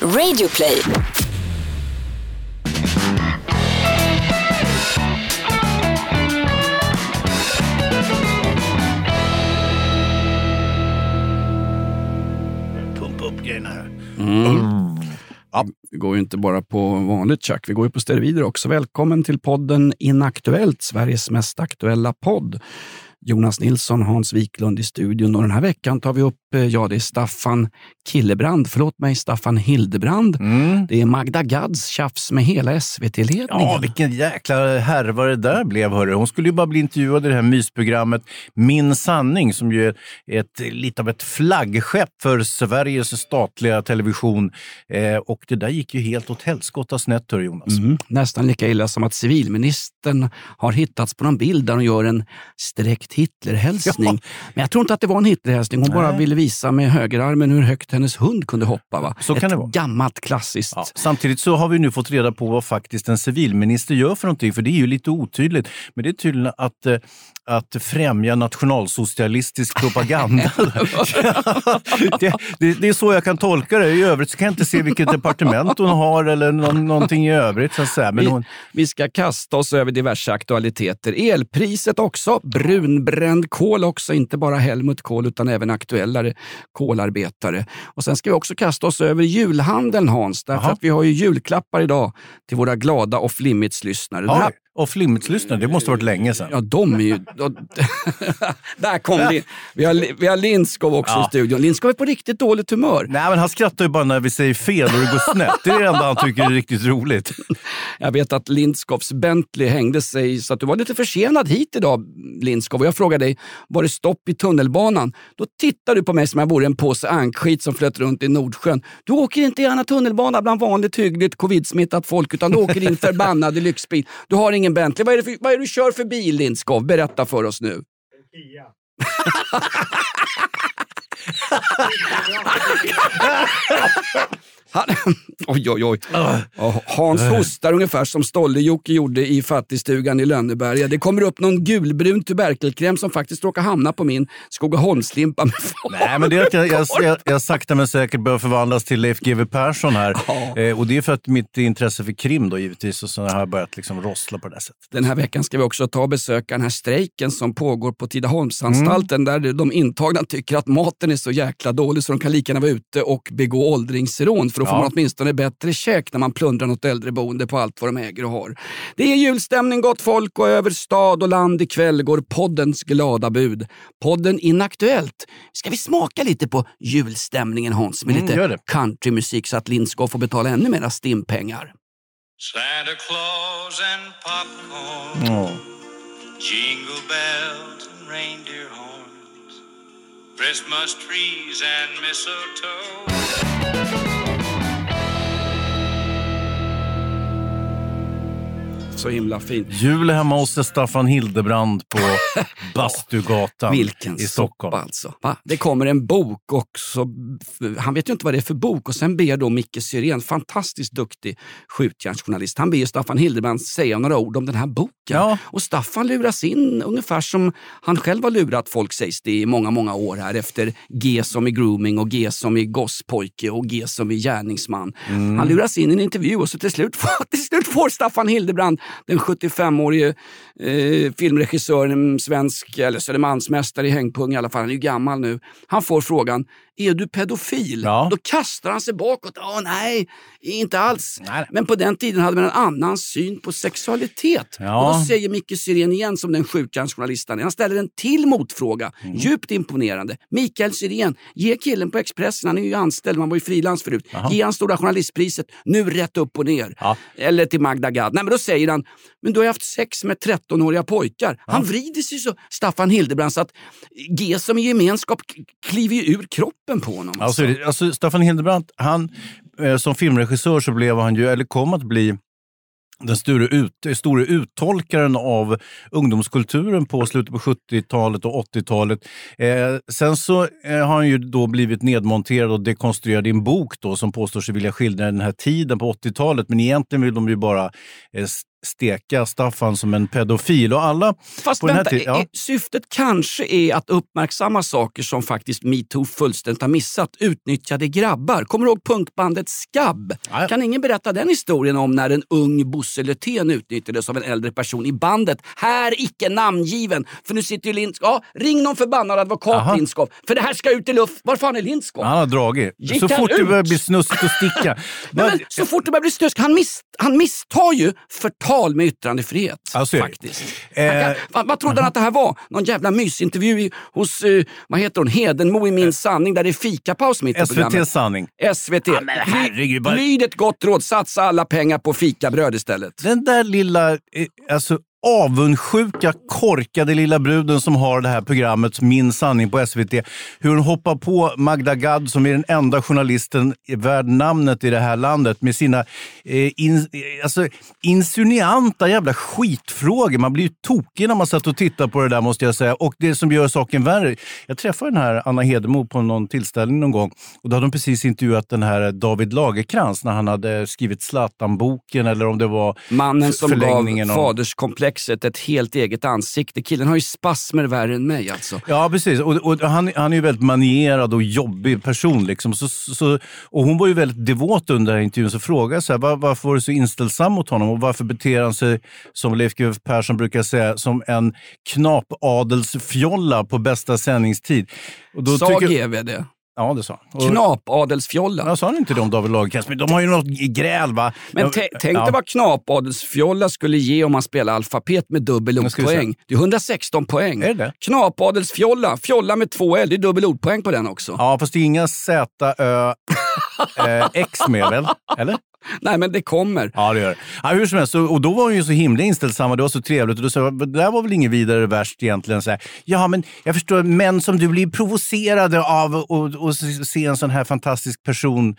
Radioplay. Pumpa upp grejerna här. Ja, vi går ju inte bara på vanligt tjack, vi går ju på steroider också. Välkommen till podden Inaktuellt, Sveriges mest aktuella podd. Jonas Nilsson, Hans Wiklund i studion och den här veckan tar vi upp, eh, ja det är Staffan Killebrand, förlåt mig, Staffan Hildebrand. Det är Magda Gads tjafs med hela SVT-ledningen. Ja, vilken jäkla härva det där blev. Hörru. Hon skulle ju bara bli intervjuad i det här mysprogrammet Min sanning som ju är ett, lite av ett flaggskepp för Sveriges statliga television. Eh, och det där gick ju helt åt helskotta snett, hör Jonas. Mm, nästan lika illa som att civilministern har hittats på någon bild där hon gör en sträckt Hitlerhälsning. Ja. Men jag tror inte att det var en Hitlerhälsning. Hon bara Nej. ville visa med högerarmen hur högt hennes hund kunde hoppa. Va? Så kan Ett det vara. gammalt klassiskt. Ja, samtidigt så har vi nu fått reda på vad faktiskt en civilminister gör för någonting, för det är ju lite otydligt. Men det är tydligen att, eh, att främja nationalsocialistisk propaganda. det, det, det är så jag kan tolka det. I övrigt så kan jag inte se vilket departement hon har eller någon, någonting i övrigt. Så att säga. Men Vi, hon, vi ska kasta oss över diverse aktualiteter. Elpriset också, brunbränd kol också, inte bara Helmut Kohl utan även aktuellare kolarbetare. Och sen ska vi också kasta oss över julhandeln Hans, därför Jaha. att vi har ju julklappar idag till våra glada off limits-lyssnare. Den här- off limits-lyssnare, det måste ha varit länge sedan. Ja, de är ju... Där kom det. Vi har, vi har Lindskov också Ja. i studion. Lindskov är på riktigt dåligt humör. Nej, men han skrattar ju bara när vi säger fel och det går snett. Det är det enda han tycker är riktigt roligt. Jag vet att Lindskovs Bentley hängde sig så att du var lite försenad hit idag, Lindskov. Och jag frågade dig, var det stopp i tunnelbanan? Då tittar du på mig som jag vore en påse ankskit som flöt runt i Nordsjön. Du åker inte gärna tunnelbana bland vanligt hyggligt covid-smittat folk, utan du åker din förbannade lyxbil. Du har ingen Bentley. Vad är det, för, vad är det du kör för bil, Lindskov? Berätta för oss nu. Han, oj, oj, oj. Hans hostar ungefär som Stolle-Jocke gjorde i fattigstugan i Lönneberga. Det kommer upp någon gulbrun tuberkelkräm som faktiskt råkar hamna på min Skogaholmslimpa med. Nej, men det är att jag, jag, jag, jag sakta men säkert börjar förvandlas till Leif GW Persson här. Ja. Eh, och det är för att mitt intresse för krim då givetvis, och så har jag börjat liksom rossla på det sättet. Den här veckan ska vi också ta och besöka den här strejken som pågår på Tidaholmsanstalten där de intagna tycker att maten är så jäkla dålig så de kan lika gärna vara ute och begå åldringsrån för då får Ja. man åtminstone bättre käk när man plundrar något äldreboende på allt vad de äger och har. Det är julstämning gott folk och över stad och land ikväll går poddens glada bud. Podden Inaktuellt. Ska vi smaka lite på julstämningen Hans med Mm, lite countrymusik så att Lindskov får betala ännu mera stimpengar? Santa Claus and popcorn, jingle bells and reindeer horns, Christmas trees and mistletoe. Så himla fint. Jul hemma hos Staffan Hildebrand på Bastugatan Vilken i Stockholm. soppa alltså. Va? Det kommer en bok också. Han vet ju inte vad det är för bok och sen ber då Micke Syrén, fantastiskt duktig skjutjärnsjournalist, han ber Staffan Hildebrand säga några ord om den här boken. Ja. Och Staffan luras in ungefär som han själv har lurat folk sägs det i många, många år här efter G som i grooming och G som i gosspojke och G som i gärningsman. Mm. Han luras in i en intervju och så till slut till slut får Staffan Hildebrand, den 75-årige eh, filmregissören, svensk eller Södermalmsmästare i hängpung i alla fall, han är ju gammal nu. Han får frågan, är du pedofil? Ja. Då kastar han sig bakåt. Åh nej, inte alls. Nej. Men på den tiden hade man en annan syn på sexualitet. Ja. Och då säger Micke Syrén igen som den skjutjärnsjournalisten. Han ställer en till motfråga. Mm. Djupt imponerande. Mikael Syrén, ge killen på Expressen, han är ju anställd, man var ju frilans förut. Ge han Stora Journalistpriset, nu rätt upp och ner. Ja. Eller till Magda Gad. Nej men då säger han, men du har ju haft sex med 13-åriga pojkar. Han vrider sig så, Staffan Hildebrand, så att G som i gemenskap kliver ju ur kroppen på honom. Alltså, alltså, Staffan Hildebrand, han, eh, som filmregissör så blev han ju, eller kom att bli den store, ut, store uttolkaren av ungdomskulturen på slutet på 70-talet och 80-talet. Eh, sen så eh, har han ju då blivit nedmonterad och dekonstruerad i en bok då, som påstår sig vilja skildra den här tiden på 80-talet. Men egentligen vill de ju bara eh, steka Staffan som en pedofil. Och alla Fast vänta, ja. syftet kanske är att uppmärksamma saker som faktiskt metoo fullständigt har missat. Utnyttjade grabbar. Kommer du ihåg punkbandet Skabb? Ja. Kan ingen berätta den historien om när en ung Bosse Löfven utnyttjades av en äldre person i bandet? Här icke namngiven. För nu sitter ju Lindskov. Ja, ring någon förbannad advokat Aha. Lindskov. För det här ska ut i luft. Var fan är Lindskov? Han har dragit. Gick så fort det ut? börjar bli snuskigt och sticka. Nej, men, så fort det börjar bli stösk, han, miss, han misstar ju förtal med yttrandefrihet. Ja, faktiskt. Eh, vad, vad trodde han att det här var? Någon jävla mysintervju i, hos eh, vad heter hon? Hedenmo i Min sanning där det är fikapaus mitt i programmet. SVT sanning. SVT. men herregud, bara- Lyd ett gott råd, satsa alla pengar på fikabröd istället. Den där lilla, eh, alltså avundsjuka, korkade lilla bruden som har det här programmet Min sanning på SVT. Hur hon hoppar på Magda Gad som är den enda journalisten värd namnet i det här landet med sina eh, in, eh, alltså, insinuanta jävla skitfrågor. Man blir ju tokig när man satt och tittade på det där måste jag säga. Och det som gör saken värre. Jag träffade den här Anna Hedemo på någon tillställning någon gång och då hade de precis intervjuat den här David Lagerkrans när han hade skrivit Zlatan-boken eller om det var Mannen som gav förlängningen faderskomplexet ett helt eget ansikte. Killen har ju spasmer värre än mig alltså. Ja, precis. Och, och han, han är ju väldigt manierad och jobbig person. Liksom. Så, så, och hon var ju väldigt devot under den här intervjun. Så frågade så här, var, varför var du så inställsam mot honom och varför beter han sig, som Leif GW Persson brukar säga, som en knapadelsfjolla på bästa sändningstid? Och då Sa tycker- GV det? Ja, det sa han. Knapadelsfjolla. Ja, sa han inte det om David Lagercrantz? Men de har ju något gräl, va? Men tänk ja. dig vad knapadelsfjolla skulle ge om man spelar alfabet med dubbel ordpoäng. Det är 116 poäng. Är det det? Knapadelsfjolla, fjolla med två L, det är dubbel ordpoäng på den också. Ja, fast det är inga Z, Ö, eh, X med väl? Eller? Nej men det kommer. Ja, det gör det. Ja, hur som helst, och, och då var hon ju så himla inställsamma. Det var så trevligt. Och då sa jag, det där var väl inget vidare värst egentligen. Så här, ja, men jag förstår, män som du blir provocerade av att se en sån här fantastisk person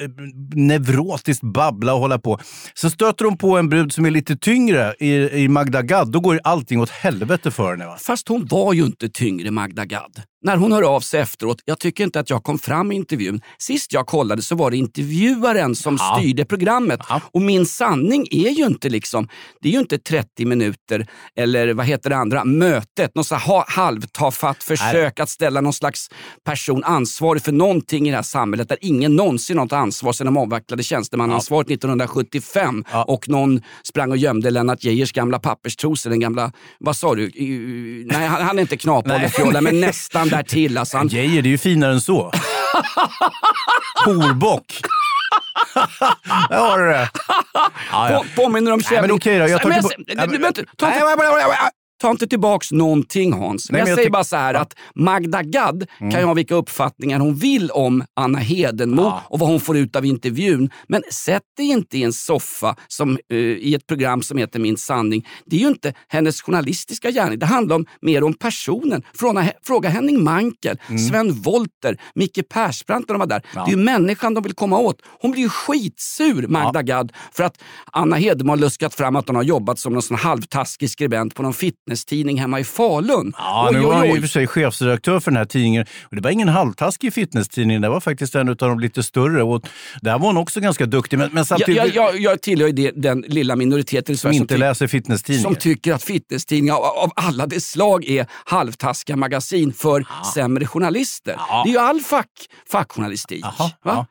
eh, neurotiskt babbla och hålla på. Så stöter de på en brud som är lite tyngre i, i Magda Gad, då går allting åt helvete för henne. Va? Fast hon var ju inte tyngre Magda Gad. När hon hör av sig efteråt, jag tycker inte att jag kom fram i intervjun. Sist jag kollade så var det intervjuaren som Ja. styrde programmet. Ja. Och min sanning är ju inte liksom, det är ju inte 30 minuter eller vad heter det andra, mötet. Något ha- halvtafatt försök att ställa någon slags person ansvarig för någonting i det här samhället där ingen någonsin har något ansvar sedan de avvecklade tjänstemannaansvaret 1975 Ja. och någon sprang och gömde Lennart Geijers gamla papperstrosor, den gamla, vad sa du? Nej, han, han är inte knapad men nästan där till. Alltså han, Geijer, det är ju finare än så. Horbock. Där har du det. På, påminner om Nej, men okej då, jag tar tillbaka- ta inte- tillbaks någonting Hans. Nej, jag jag säger bara så här Ja. att Magda Gad kan ju ha vilka uppfattningar hon vill om Anna Hedenmo Ja. och vad hon får ut av intervjun. Men sätt dig inte i en soffa som, eh, i ett program som heter Min sanning. Det är ju inte hennes journalistiska gärning. Det handlar om, mer om personen. Fråga, fråga Henning Mankel, Sven Volter, Micke Persbrandt när de var där. Mm. Ja. Det är ju människan de vill komma åt. Hon blir ju skitsur, Magda Gad, för att Anna Hedemo har luskat fram att hon har jobbat som någon sån halvtaskig skribent på någon fitnesstidning hemma i Falun. Ja, Oj, nu var han i och för sig chefsredaktör för den här tidningen. Och det var ingen halvtaskig fitnesstidning, det var faktiskt en av de lite större. Och där var hon också ganska duktig. Men, men Jag, samtidigt, jag, jag, jag tillhör ju den lilla minoriteten i som Sverige som, inte ty- läser fitnesstidningar. som tycker att fitnesstidningar av, av alla dess slag är halvtaskiga magasin för sämre journalister. Ja. Det är ju all fack, fackjournalistik. Jaha, va? ja.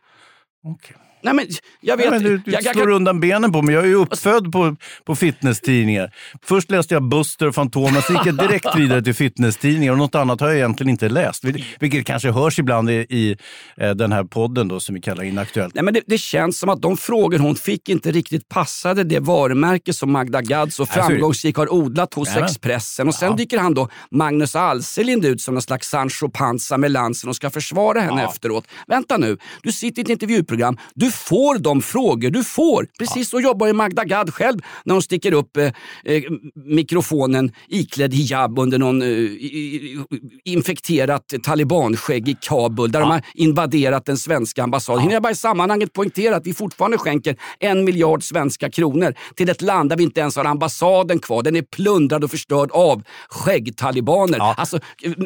Okej. Nej, men, jag vet, Nej, men du du jag, jag, slår kan- undan benen på mig. Jag är ju uppfödd på, på fitnesstidningar. Först läste jag Buster och Fantomen, sen gick jag direkt vidare till fitnesstidningar. Och något annat har jag egentligen inte läst. Vil- Vilket kanske hörs ibland i, i eh, den här podden då, som vi kallar Inaktuellt. Nej, men det, det känns som att de frågor hon fick inte riktigt passade det varumärke som Magda Gad så framgångsrikt har odlat hos Jajamän. Expressen. Och sen dyker han då, Magnus Alselind, ut som någon slags Sancho Panza med lansen och ska försvara henne Ja. efteråt. Vänta nu, du sitter i ett intervjuprogram, du får de frågor du får. Precis så jobbar ju Magda Gad själv när hon sticker upp eh, eh, mikrofonen iklädd hijab under någon eh, i- i- infekterat talibanskägg i Kabul där de har invaderat den svenska ambassaden. Hinner jag bara i sammanhanget poängtera att vi fortfarande skänker en miljard svenska kronor till ett land där vi inte ens har ambassaden kvar. Den är plundrad och förstörd av skäggtalibaner. Ja. Alltså,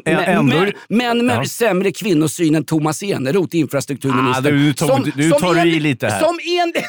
eh, män, med Ja. sämre kvinnosyn än Thomas Eneroth, infrastrukturminister. Ah, du tar- du tar en- lite här. Som en,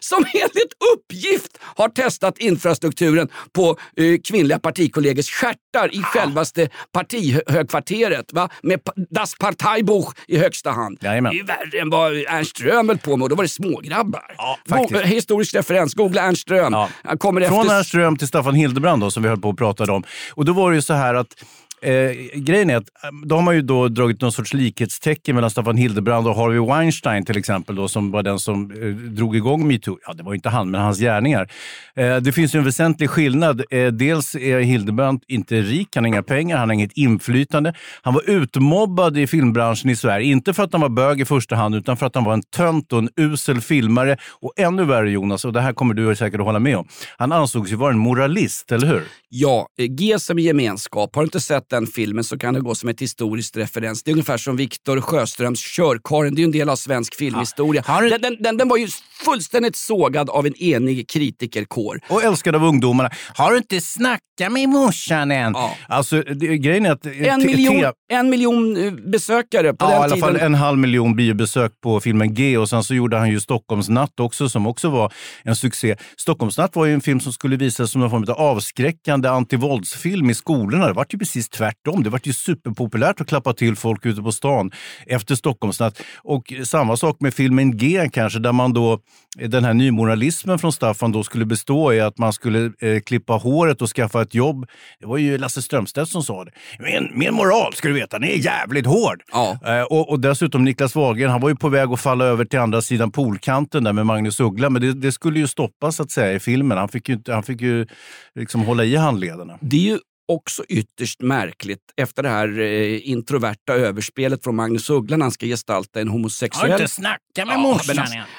som enligt uppgift har testat infrastrukturen på eh, kvinnliga partikollegers stjärtar i självaste partihögkvarteret. Va? Med Das Parteibuch i högsta hand. Jajamän. Det är värre än vad Ernst Röhm höll på med och då var det smågrabbar. Ja. Go- historisk referens, googla Ernst Röhm. Ja. Från efter... Ernst Röhm till Staffan Hildebrand då, som vi höll på och pratade om. Och då var det ju så här att Eh, grejen är att eh, då har man ju då dragit någon sorts likhetstecken mellan Staffan Hildebrand och Harvey Weinstein till exempel, då, som var den som eh, drog igång metoo. Ja, det var inte han, men hans gärningar. Eh, det finns ju en väsentlig skillnad. Eh, dels är Hildebrand inte rik, han har inga pengar, han har inget inflytande. Han var utmobbad i filmbranschen i Sverige, inte för att han var bög i första hand, utan för att han var en tönt och en usel filmare. Och ännu värre Jonas, och det här kommer du säkert att hålla med om, han ansågs ju vara en moralist, eller hur? Ja, eh, G som gemenskap. Har du inte sett den filmen så kan det gå som ett historiskt referens. Det är ungefär som Viktor Sjöströms Körkaren. Det är ju en del av svensk filmhistoria. Du- Den, den, den, den var ju fullständigt sågad av en enig kritikerkår. Och älskad av ungdomarna. Har du inte snackat med morsan än? Ja. Alltså, det, grejen är att... eh, En miljon, en miljon eh, besökare på Ja, i den alla tiden. fall en halv miljon biobesök på filmen G och sen så gjorde han ju Stockholmsnatt också som också var en succé. Stockholmsnatt var ju en film som skulle visas som någon form av avskräckande antivåldsfilm i skolorna. Det var ju precis tvärtom. Det var ju superpopulärt att klappa till folk ute på stan efter Stockholmsnatt. Och samma sak med filmen G kanske, där man då, den här nymoralismen från Staffan då skulle bestå i att man skulle eh, klippa håret och skaffa ett jobb. Det var ju Lasse Strömstedt som sa det. Min, min moral, ska du veta, den är jävligt hård. Ja. Eh, och, och dessutom Niklas Wahlgren, han var ju på väg att falla över till andra sidan poolkanten där med Magnus Uggla, men det, det skulle ju stoppas så att säga i filmen. Han fick ju, inte- han fick ju liksom hålla i handlederna. Det är ju också ytterst märkligt efter det här eh, introverta överspelet från Magnus Uggla när han ska gestalta en homosexuell... snackat Ja, men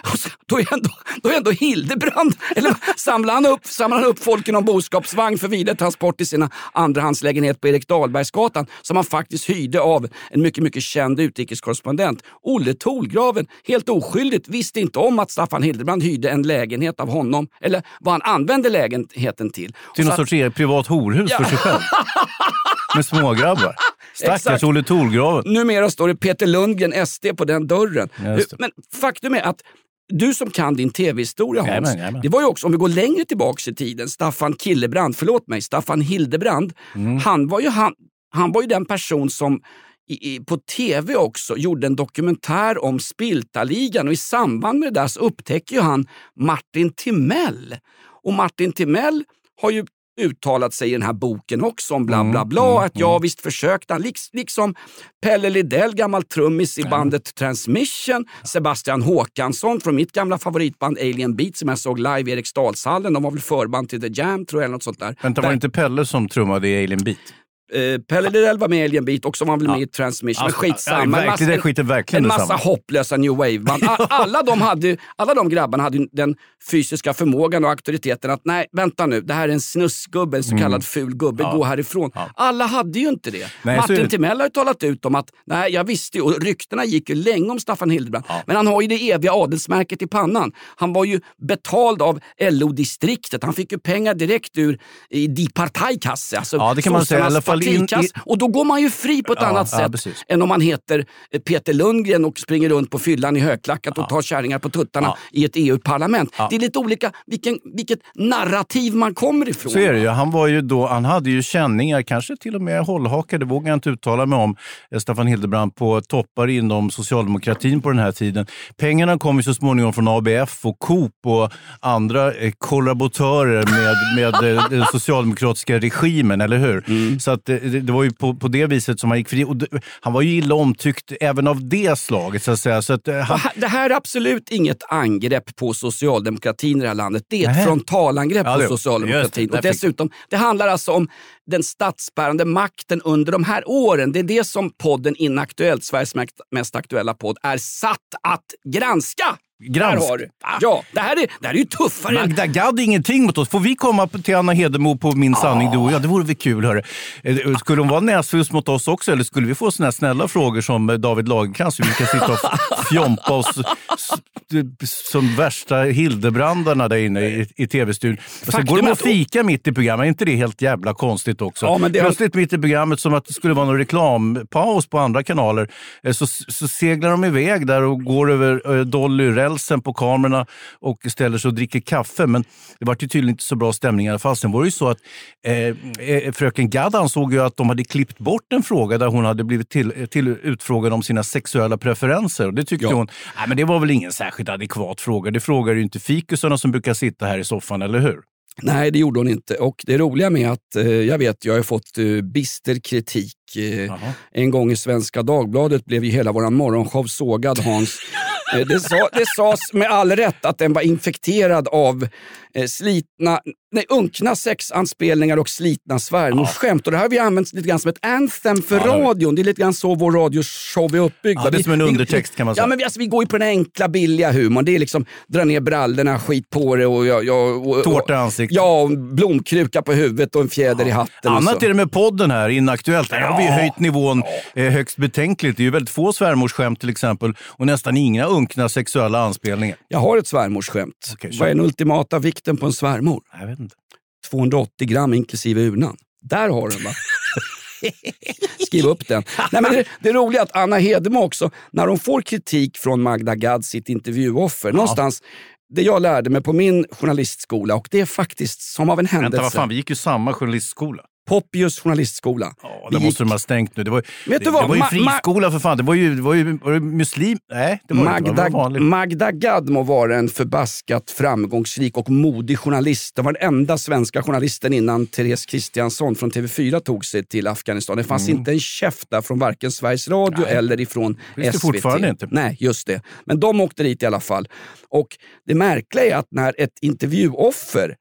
alltså, då, är ändå, då är ändå Hildebrand, eller samlar han, upp, samlar han upp folk i någon boskapsvagn för vidare transport till sina andrahandslägenhet på Erik Dahlbergsgatan som han faktiskt hyrde av en mycket, mycket känd utrikeskorrespondent. Olle Tolgraven, helt oskyldigt, visste inte om att Staffan Hildebrand hyrde en lägenhet av honom, eller vad han använde lägenheten till. Till någon att- sorts privat horhus för sig själv. Med smågrabbar. Stackars. Olle Tolgraven. Numera står det Peter Lundgren, SD, på den dörren. Men faktum är att du som kan din tv-historia Hans, Jajamän, jajamän. det var ju också, om vi går längre tillbaks i tiden, Staffan Killebrand, förlåt mig, Staffan Hildebrand, Mm. han, var ju han, han var ju den person som i, i, på tv också gjorde en dokumentär om Spiltaligan och i samband med det där så upptäcker ju han Martin Timell. Och Martin Timell har ju uttalat sig i den här boken också om bla bla bla. att ja, visst försökte han. Liks, liksom Pelle Lidell, gammal trummis i bandet Transmission. Sebastian Håkansson från mitt gamla favoritband Alien Beat som jag såg live i Eriksdalshallen. De var väl förband till The Jam tror jag, eller något sånt där. Vänta, var det inte Pelle som trummade i Alien Beat? Eh, Pelle Lidell var med i Alien Beat och så var han väl med i Transmission. Men Alltså, skitsamma. ja, En verkligen, massa- det skiter verkligen En massa hopplösa new wave-band. Alla de, hade, alla de grabbarna hade den fysiska förmågan och auktoriteten att nej, vänta nu, det här är en snuskgubbe, en så kallad ful gubbe, gå härifrån. Alla hade ju inte det. Mm. Nej, Martin det. Timell har ju talat ut om att, nej jag visste ju, och ryktena gick ju länge om Staffan Hildebrand, men han har ju det eviga adelsmärket i pannan. Han var ju betald av LO-distriktet, han fick ju pengar direkt ur i Die Parteikasse, alltså Ja, det kan man säga. I alla sossarnas fall in- partikass. i- Och då går man ju fri på ett Ja, annat ja, sätt precis. än om man heter eh, Peter Lundgren och springer runt på fyllan i högklackat och tar kärringar på tuttarna Ja. i ett EU-parlament. Det är lite olika vilken, vilket narrativ man kommer ifrån. Så är det ju. Han, var ju då, han hade ju känningar, kanske till och med hållhakar, det vågar jag inte uttala mig om, eh, Staffan Hildebrand, på toppar inom socialdemokratin på den här tiden. Pengarna kom ju så småningom från ABF och Coop och andra eh, kollaboratörer med, med eh, den socialdemokratiska regimen, eller hur? Mm. Så att, det, det var ju på, på det viset som han gick fri. Och det, han var ju illa omtyckt även av det slaget, så att säga. Så att, eh, han, Det här är absolut inget angrepp på socialdemokratin i det här landet. Det är ett Nej. frontalangrepp Ja, på socialdemokratin. det. Och dessutom, det handlar alltså om den statsbärande makten under de här åren. Det är det som podden Inaktuellt, Sveriges mest aktuella podd, är satt att granska. Gransk- Där har du. Ja, det här är, det här är ju tuffare Magda Gad är ingenting mot oss. Får vi komma till Anna Hedemo på Min sanning, du och jag? Det vore väl kul. Hörru. Eh, Skulle hon vara näsfus mot oss också? Eller skulle vi få såna här snälla frågor som eh, David Lagercrantz? Vi kan sitta och fjompa oss som värsta Hildebrandarna där inne i, i tv-studion. Och sen går de och fika mitt i programmet. Är inte det helt jävla konstigt också? Ja, men det Plötsligt mitt i programmet, som att det skulle vara någon reklampaus på andra kanaler, eh, så, så seglar de iväg där och går över Dolly-rälsen på kamerorna och ställer sig och dricker kaffe. Men det var ju tydligen inte så bra stämning i alla fall. Sen var det ju så att eh, fröken Gadd ansåg ju att de hade klippt bort en fråga där hon hade blivit till, till utfrågad om sina sexuella preferenser. Och det tyckte ja. hon, nej, men det var väl ingen särskilt adekvat fråga. Det frågar ju inte fikusarna som brukar sitta här i soffan, eller hur? Nej, det gjorde hon inte. Och det roliga med att, eh, jag vet, jag har fått eh, bister kritik. Eh, en gång i Svenska Dagbladet blev ju hela vår morgonshow sågad, Hans. Eh, det, sa, det sades med all rätt att den var infekterad av eh, slitna, nej, unkna sexanspelningar och slitna svärmorsskämt. Ja. Och det här har vi använt lite grann som ett anthem för ja, radion. Det är lite grann så vår radioshow är uppbyggd. Ja, det är som en undertext kan man säga. Ja, men vi, alltså, vi går ju på den enkla billiga humorn. Det är liksom dra ner brallorna, skit på det och... och, och, och Tårta i ansiktet. Ja, och blomkruka på huvudet och en fjäder ja. i hatten. Annat är det med podden här, Inaktuellt. Där har vi höjt nivån eh, högst betänkligt. Det är ju väldigt få svärmorsskämt till exempel och nästan inga unkna sexuella anspelningar. Jag har ett svärmorsskämt. Okay, Vad är den ultimata vikten på en svärmor? Jag vet inte. 280 gram inklusive urnan. Där har du den va? Skriv upp den. Nej, men det, det roliga är att Anna Hedemo också, när hon får kritik från Magda Gad, sitt intervjuoffer, ja. någonstans det jag lärde mig på min journalistskola och det är faktiskt som av en händelse. Vänta, vad fan, vi gick ju samma journalistskola. Poppius journalistskola. Ja, det måste de ha stängt nu. Det var, Vet det, det var ju friskola för fan. Det var ju, det var ju, var det muslim... Nej, det var Magda, det, var vanligt. Magda Gad må vara en förbaskat framgångsrik och modig journalist. Det var den enda svenska journalisten innan Therese Kristiansson från TV4 tog sig till Afghanistan. Det fanns mm. inte en käft där från varken Sveriges Radio Nej. eller ifrån det SVT. fortfarande inte. Nej, just det. Men de åkte dit i alla fall. Och det märkliga är att när ett intervjuoffer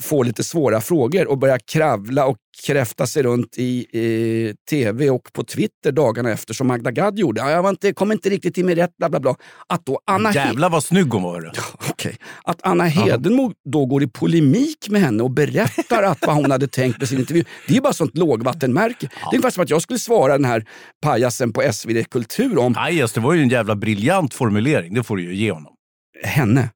får lite svåra frågor och börjar kravla och kräfta sig runt i eh, tv och på Twitter dagarna efter som Magda Gad gjorde. Jag var inte, kom inte riktigt till mig rätt, bla bla bla. Att då Anna Jävlar vad snygg hon var. okay. Att Anna Hedenmo då går i polemik med henne och berättar att vad hon hade tänkt med sin intervju. Det är bara sånt lågvattenmärke. Ja. Det är ungefär som att jag skulle svara den här pajasen på SvD Kultur om... Pajas, det var ju en jävla briljant formulering. Det får du ju ge honom. Henne?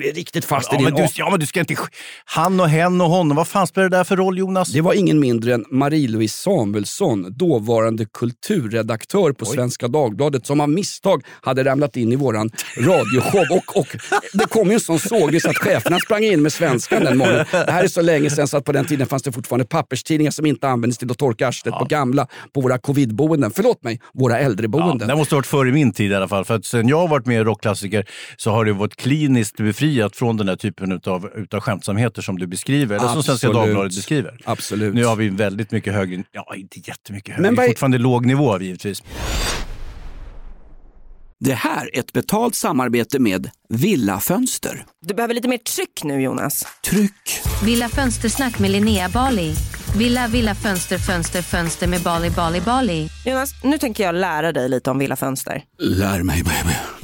Är riktigt fast ja, i din... Men du, ja, men du ska inte... Han och hen och honom. Vad fan spelar det där för roll, Jonas? Det var ingen mindre än Marie-Louise Samuelsson, dåvarande kulturredaktör på Oj. Svenska Dagbladet, som av misstag hade ramlat in i våran radioshow. Och, och det kom ju en sån sågis att cheferna sprang in med svenskan den morgonen. Det här är så länge sedan så att på den tiden fanns det fortfarande papperstidningar som inte användes till att torka arslet ja. på gamla på våra covidboenden. Förlåt mig, våra äldreboenden. Ja, det måste ha varit före min tid i alla fall. För att sen jag har varit med i rockklassiker så har det varit kliniskt befriat befriat från den här typen av utav skämtsamheter som du beskriver, eller som Svenska Dagbladet beskriver. Absolut. Nu har vi väldigt mycket högre, ja inte jättemycket högre, Men fortfarande låg nivå givetvis. Det här är ett betalt samarbete med Villa Fönster. Du behöver lite mer tryck nu Jonas. Tryck! Villa Fönstersnack med Linnea Bali. Villa, villa, fönster, fönster, fönster med Bali, Bali, Bali. Jonas, nu tänker jag lära dig lite om Villa Fönster. Lär mig baby.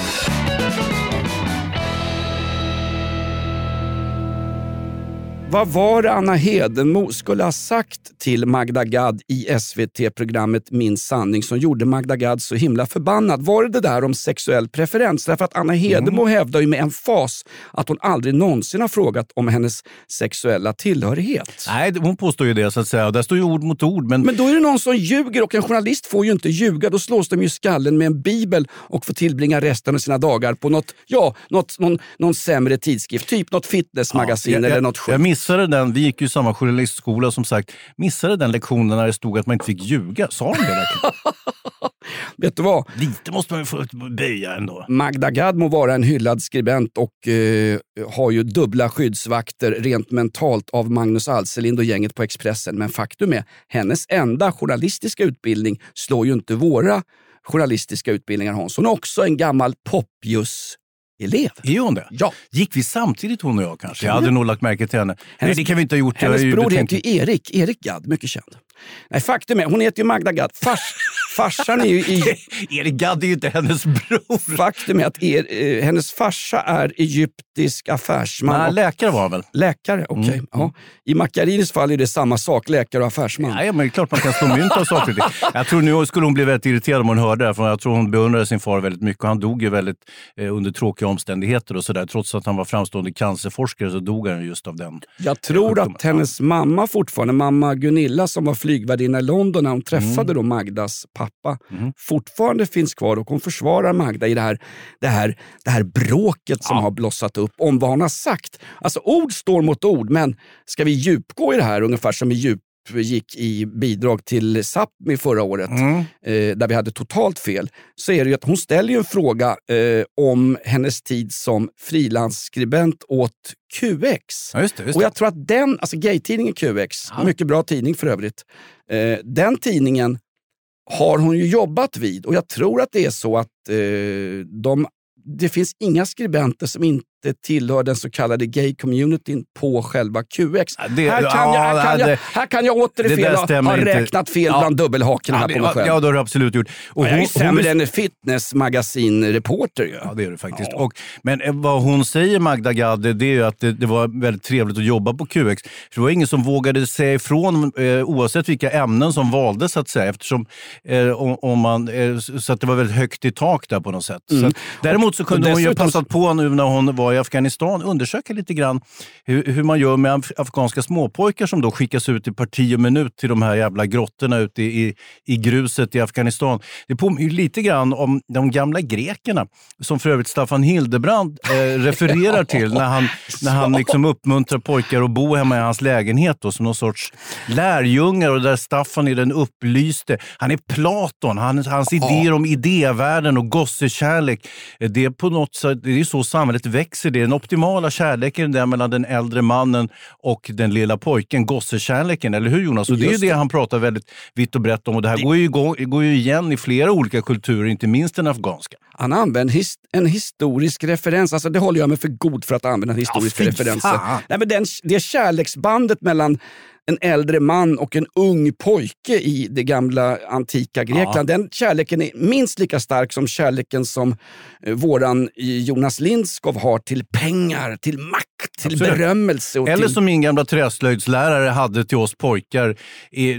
Vad var det Anna Hedenmo skulle ha sagt till Magda Gad i SVT-programmet Min sanning som gjorde Magda Gad så himla förbannad? Var det det där om sexuell preferens? Därför att Anna Hedenmo mm. hävdar ju med en fas att hon aldrig någonsin har frågat om hennes sexuella tillhörighet. Nej, hon påstår ju det så att säga. Där står ju ord mot ord. Men... men då är det någon som ljuger och en journalist får ju inte ljuga. Då slås de ju skallen med en bibel och får tillbringa resten av sina dagar på något, ja, något, någon, någon sämre tidskrift. Typ något fitnessmagasin ja, jag, eller något skit missade den, vi gick ju samma journalistskola som sagt, missade den lektionen när det stod att man inte fick ljuga. Sa de det verkligen? Vet du vad? Lite måste man ju få böja ändå. Magda Gad må vara en hyllad skribent och eh, har ju dubbla skyddsvakter rent mentalt av Magnus Alselind och gänget på Expressen. Men faktum är, hennes enda journalistiska utbildning slår ju inte våra journalistiska utbildningar Hans. Hon är också en gammal popjus elev. Är hon det? Ja. Gick vi samtidigt hon och jag kanske? Jag hade nog lagt märke till henne. Hennes, det kan vi inte ha gjort. Hennes bror heter ju Erik, Erik Gadd, mycket känd. Nej, faktum är, hon heter ju Magda Gad. Fars, farsan är ju i... Erik Gadd är ju inte hennes bror. Faktum är att er, eh, hennes farsa är egyptisk affärsman. Nej, läkare var han väl? Läkare, okej. Okay. Mm. Ja. I Macchiarinis fall är det samma sak, läkare och affärsman. Nej, men det är klart man kan slå mynt av saker Jag tror nu skulle hon bli väldigt irriterad om hon hörde det, för jag tror hon beundrade sin far väldigt mycket. Han dog ju väldigt eh, under tråkiga omständigheter och sådär. Trots att han var framstående cancerforskare så dog han just av den. Jag tror eh, att hennes mamma fortfarande, mamma Gunilla som var flygvärdinna i London när hon träffade mm. då Magdas pappa mm. fortfarande finns kvar och hon försvarar Magda i det här, det här, det här bråket som ja. har blossat upp om vad hon har sagt. Alltså ord står mot ord, men ska vi djupgå i det här ungefär som vi djup gick i bidrag till Sápmi förra året, mm. eh, där vi hade totalt fel, så är det ju att hon ställer en fråga eh, om hennes tid som frilansskribent åt QX. Ja, just det, just. Och jag tror att den, alltså gaytidningen QX, ja. mycket bra tidning för övrigt, eh, den tidningen har hon ju jobbat vid. Och jag tror att det är så att eh, de det finns inga skribenter som inte tillhör den så kallade gay-communityn på själva QX. Det, här, kan jag, här, kan jag, här kan jag återfel ha, ha räknat fel ja. bland dubbelhakorna ja, här på mig själv. Ja, det har du absolut gjort. Och jag är sämre än en fitnessmagasinreporter. Ja, det är du faktiskt. Ja. Och, men eh, vad hon säger, Magda Gad, det är att det, det, var väldigt trevligt att jobba på QX. För det var ingen som vågade säga ifrån eh, oavsett vilka ämnen som valdes, så att säga. Eftersom, eh, om, om man, eh, så att det var väldigt högt i tak där på något sätt. Mm. Så, däremot så kunde hon ju passat på nu när hon var i Afghanistan undersöka lite grann hur, hur man gör med afghanska småpojkar som då skickas ut i parti och minut till de här jävla grottorna ute i, i, i gruset i Afghanistan. Det påminner lite grann om de gamla grekerna som för övrigt Staffan Hildebrand eh, refererar till när han, när han liksom uppmuntrar pojkar att bo hemma i hans lägenhet då, som någon sorts lärjungar och där Staffan är den upplyste. Han är Platon, han, hans idéer om idévärlden och gossekärlek. Det är på något sätt, det är så samhället växer. Det är den optimala kärleken där mellan den äldre mannen och den lilla pojken, gossekärleken. Eller hur Jonas? Och det är det han pratar väldigt vitt och brett om. Och det här det... Går, ju, går ju igen i flera olika kulturer, inte minst den afghanska. Han använder his en historisk referens. Alltså det håller jag mig för god för att använda historiska ja, referenser. Nej, men den, det kärleksbandet mellan en äldre man och en ung pojke i det gamla antika Grekland. Ja. Den kärleken är minst lika stark som kärleken som eh, våran Jonas Lindskov har till pengar, till makt, till Absolut. berömmelse. Eller till... som min gamla träslöjdslärare hade till oss pojkar.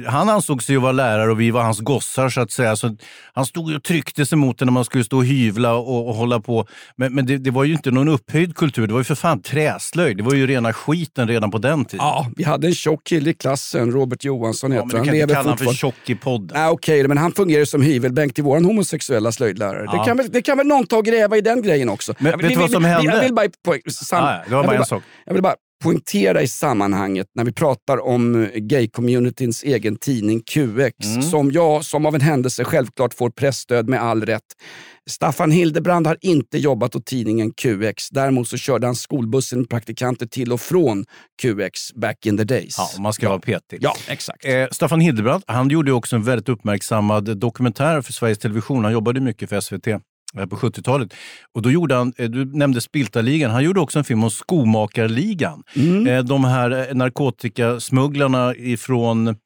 Han ansåg sig vara lärare och vi var hans gossar så att säga. Så han stod och tryckte sig mot det när man skulle stå och hyvla och, och hålla på. Men, men det, det, var ju inte någon upphöjd kultur. Det var ju för fan träslöjd. Det var ju rena skiten redan på den tiden. Ja, vi hade en tjock kille i klassen, Robert Johansson heter ja, men Du kan inte kalla honom för tjock i podden. Ah, Okej, okay, men han fungerar som hyvelbänk till vår homosexuella slöjdlärare. Ja. Det, kan väl, det kan väl någon ta och gräva i den grejen också. Men, vet du vad som hände? Jag vill bara... Sam, ah, ja, det var bara en sak. Jag vill bara poängtera i sammanhanget när vi pratar om gay-communityns egen tidning QX, Mm. som jag som av en händelse självklart får pressstöd med all rätt. Staffan Hildebrand har inte jobbat åt tidningen QX. Däremot så körde han skolbussen praktikanter till och från QX back in the days. Ja, man ska vara petig. Ja, exakt. Eh, Staffan Hildebrand han gjorde också en väldigt uppmärksammad dokumentär för Sveriges Television. Han jobbade mycket för SVT eh, på 70-talet. Och då gjorde han, eh, du nämnde Spiltarligan, han gjorde också en film om Skomakarligan. Mm. Eh, de här eh, narkotikasmugglarna ifrån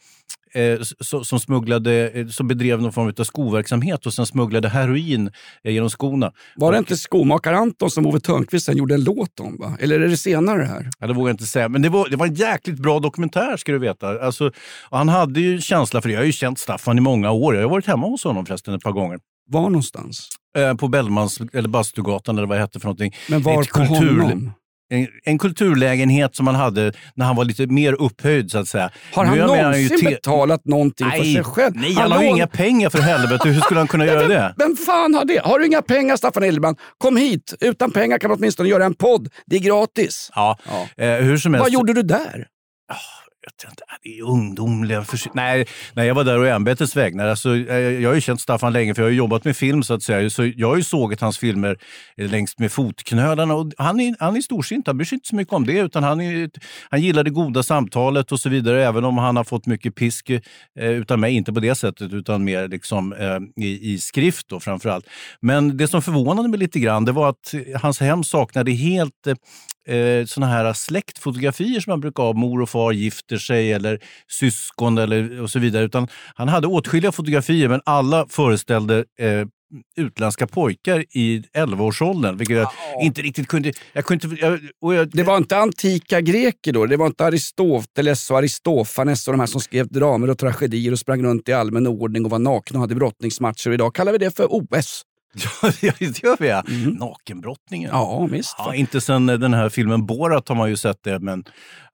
eh, som, smugglade, eh, som bedrev någon form av skoverksamhet och sen smugglade heroin eh, genom skorna. Var det inte skomakar-Anton som Ove Thörnqvist sen gjorde en låt om? Va? Eller är det senare det här? Ja, det vågar jag inte säga. Men det var, det var en jäkligt bra dokumentär ska du veta. Alltså, han hade ju känsla för det. Jag har ju känt Staffan i många år. Jag har varit hemma hos honom förresten ett par gånger. Var någonstans? Eh, på Bellmans, eller Bastugatan eller vad det hette för någonting. Men var Ett på honom? En, en kulturlägenhet som han hade när han var lite mer upphöjd så att säga. Har han är han någonsin te- betalat någonting för Nej, sig själv? nej, han har ju inga pengar för helvete. Hur skulle han kunna göra det? Vem fan har det? Har du inga pengar Staffan Hildebrand? Kom hit! Utan pengar kan du åtminstone göra en podd. Det är gratis. Ja, Eh, hur som helst. Vad gjorde du där? Jag vet inte, äh, det är ungdomliga. Nej, nej, jag var där och ämbetets vägnar. Alltså, jag har ju känt Staffan länge för jag har ju jobbat med film så att säga. Så jag har ju sågat hans filmer längs med fotknölarna. Och han, är, han är storsint, han bryr sig inte så mycket om det. Utan han, är, han gillar det goda samtalet och så vidare. Även om han har fått mycket pisk eh, utan mig. Inte på det sättet utan mer liksom, eh, i, i skrift då framförallt. Men det som förvånade mig lite grann det var att hans hem saknade helt eh, eh såna här släktfotografier som man brukar ha. Mor och far gifter sig eller syskon eller, och så vidare. Utan han hade åtskilliga fotografier men alla föreställde eh, utländska pojkar i 11-årsåldern. Vilket jag inte riktigt kunde... Jag kunde inte, jag, och jag, Det var inte antika greker då? Det var inte Aristoteles och Aristofanes och de här som skrev dramer och tragedier och sprang runt i allmän ordning och var nakna och hade brottningsmatcher. Idag kallar vi det för OS. Ja, det gör vi ja. Nakenbrottningen. Ja, visst. Ja, inte sen den här filmen Borat har man ju sett det, men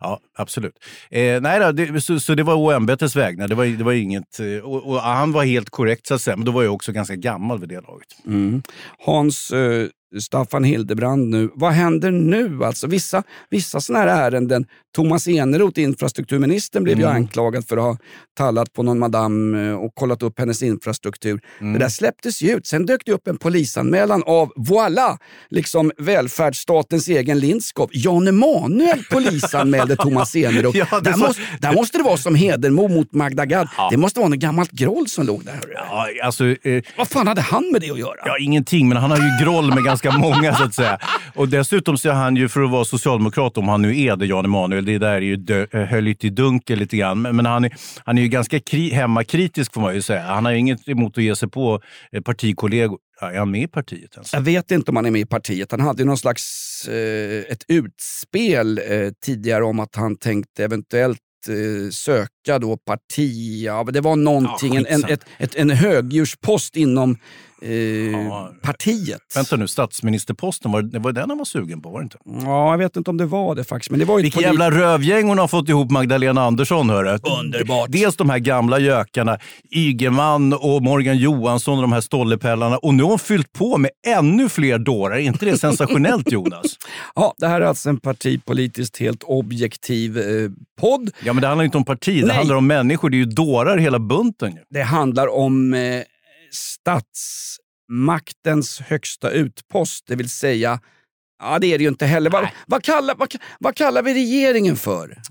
ja, absolut. Eh, nej då, det, så, så det var oämbetets vägnar. Det var, det var inget... eh, Och, och han var helt korrekt, så att säga, men då var jag också ganska gammal vid det laget. Mm. Hans eh, Staffan Hildebrand nu. Vad händer nu? Alltså vissa, vissa sådana här ärenden. Thomas Eneroth, infrastrukturministern, blev ju Mm. anklagad för att ha tallat på någon madam eh, och kollat upp hennes infrastruktur. Mm. Det där släpptes ju ut. Sen dök det upp en polisanmälan av, voilà, liksom välfärdsstatens egen Lindskov. Jan Emanuel polisanmälde Thomas Eneroth. Ja, där, så- måste, där måste det vara som Hedenmo mot Magda Gad. Det måste vara något gammalt groll som låg där. Ja, alltså, eh, Vad fan hade han med det att göra? Ja, ingenting, men han har ju groll med ganska många så att säga. Och dessutom så är han ju, för att vara socialdemokrat, om han nu är det, Jan Emanuel, det där är ju dö, eh, höljt i dunkel lite grann. Men, men han, är, han är ju ganska kri, hemmakritisk får man ju säga. Han har ju inget emot att ge sig på eh, partikollegor. Ja, är han med i partiet ens? Jag vet inte om han är med i partiet. Han hade ju någon slags eh, ett utspel eh, tidigare om att han tänkte eventuellt eh, söka då parti. Ja, det var någonting, Ja, en, ett, ett, en högdjurspost inom eh, Ja. partiet. Vänta nu, statsministerposten, var det var den han var sugen på? Var det inte? Ja, jag vet inte om det var det faktiskt. Men det var ju Vilken polit- jävla rövgäng hon har fått ihop Magdalena Andersson. Hörru. Underbart. Dels de här gamla gökarna, Ygeman och Morgan Johansson och de här stollepellarna. Och nu har hon fyllt på med ännu fler dårar. Är inte det sensationellt Jonas? Ja, det här är alltså en partipolitiskt helt objektiv eh, podd. Ja, men det handlar inte om parti, det Nej. handlar om människor. Det är ju dårar hela bunten. Det handlar om eh, statsmaktens högsta utpost, det vill säga Ja, det är det ju inte heller. Vad, vad, kallar, vad, vad kallar vi regeringen för?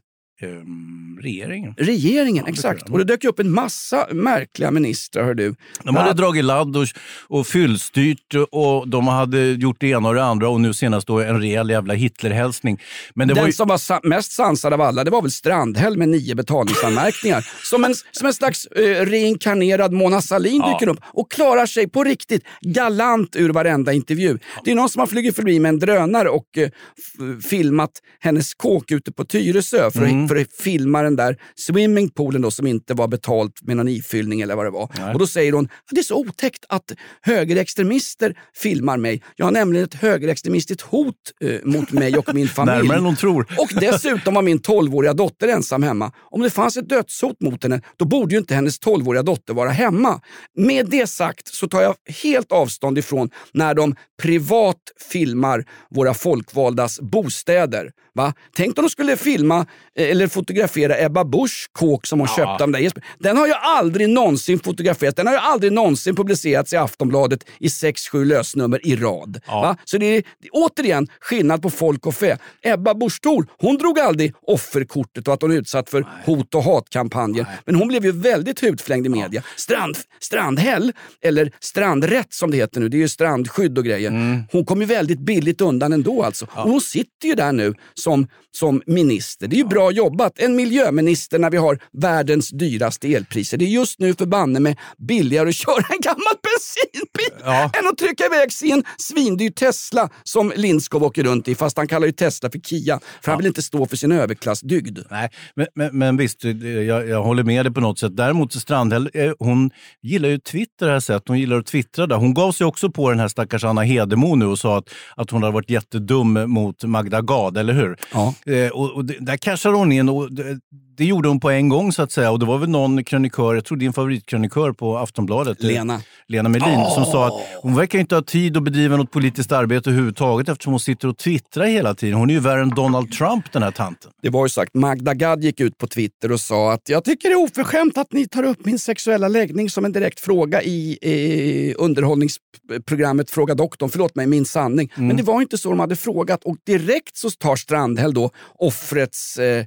Ehm, regeringen. Regeringen, det exakt. Och det dök upp en massa märkliga ministrar, hör du. De hade dragit ladd och, och fyllstyrt och de hade gjort det ena och det andra och nu senast då en rejäl jävla Hitlerhälsning. Men det Den var ju... som var sa- mest sansad av alla, det var väl Strandhäll med nio betalningsanmärkningar. som, en, som en slags eh, reinkarnerad Mona Sahlin Ja. dyker upp och klarar sig på riktigt galant ur varenda intervju. Det är någon som har flugit förbi med en drönare och f- filmat hennes kåk ute på Tyresö för, Mm. För att filma den där swimmingpoolen då, som inte var betalt med någon ifyllning eller vad det var. Och Då säger hon det är så otäckt att högerextremister filmar mig. Jag har nämligen ett högerextremistiskt hot eh, mot mig och min familj. Närmare än hon tror. Och dessutom var min 12-åriga dotter ensam hemma. Om det fanns ett dödshot mot henne, då borde ju inte hennes 12-åriga dotter vara hemma. Med det sagt så tar jag helt avstånd ifrån när de privat filmar våra folkvaldas bostäder. Va? Tänk om de skulle filma eh, eller fotografera Ebba Buschs kåk som hon köpte av dig. Den har ju aldrig någonsin fotograferats. Den har ju aldrig någonsin publicerats i Aftonbladet i 6-7 lösnummer i rad. Va? Så det är, återigen skillnad på folk och fä. Ebba Busch hon drog aldrig offerkortet och att hon är utsatt för hot och hatkampanjer. Men hon blev ju väldigt hudflängd i media. Strand, strandhäll, eller strandrätt som det heter nu, det är ju strandskydd och grejer. Hon kom ju väldigt billigt undan ändå alltså. Och hon sitter ju där nu som, som minister. Det är ju bra jobbat. En miljöminister när vi har världens dyraste elpriser. Det är just nu förbanne med billigare att köra en gammal bensinbil Ja. än att trycka iväg sin svindyr Tesla som Lindskov åker runt i. Fast han kallar ju Tesla för Kia. För han vill inte stå för sin överklassdygd. Nej, men, men, men visst, jag, jag håller med dig på något sätt. Däremot Strandhäll, eh, hon gillar ju Twitter det här sättet. Hon gillar att twittra där. Hon gav sig också på den här stackars Anna Hedemo nu och sa att, att hon hade varit jättedum mot Magda Gad, eller hur? Ja. Eh, och, och där cashade hon in och det, det gjorde hon på en gång så att säga. Och det var väl någon krönikör, jag tror din favoritkrönikör på Aftonbladet, eh, Lena. Lena Melin, som sa att hon verkar inte ha tid att bedriva något politiskt arbete överhuvudtaget eftersom hon sitter och twittrar hela tiden. Hon är ju värre än Donald Trump den här tanten. Det var ju sagt, Magda Gad gick ut på Twitter och sa att jag tycker det är oförskämt att ni tar upp min sexuella läggning som en direkt fråga i eh, underhållningsprogrammet Fråga doktorn. Förlåt mig, Min sanning. Men det var inte så de hade frågat och direkt så tar Strandhäll då offrets eh,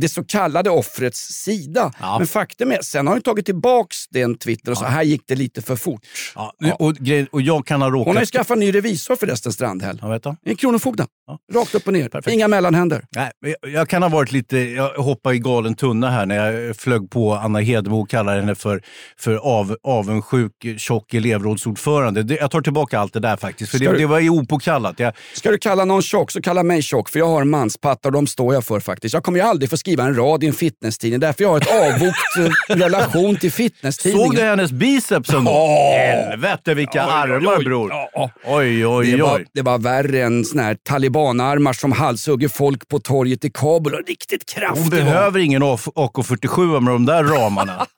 det så kallade offrets sida. Men faktum är, sen har hon tagit tillbaks den Twitter och så här gick det lite för fort. Ja, Och, och jag kan ha råkat... Hon har ju skaffat ny revisor förresten, Strandhäll. Ja, vet du? En kronofogden. Ja. Rakt upp och ner. Perfekt. Inga mellanhänder. Nej, jag, jag kan ha varit lite, jag hoppade i galen tunna här när jag flög på Anna Hedemo och kallade henne för, för av, avundsjuk, tjock elevrådsordförande. Det, jag tar tillbaka allt det där faktiskt, för det, du- det var ju opåkallat. Jag, Ska du kalla någon tjock så kalla mig tjock för jag har manspattar och de står jag för faktiskt. Jag kommer ju aldrig få skriva en rad i en fitnesstidning därför jag har ett avvokt eh, relation till fitnesstidningen. såg du hennes biceps en gång? Åh! Helvete vilka Oj, oj, armar oj. bror! Ja. Oj, oj, Det var, oj. det var värre än såna här talibanarmar som halshugger folk på torget i Kabul. Och Riktigt kraftig Hon var hon. behöver ingen AK47 med de där ramarna.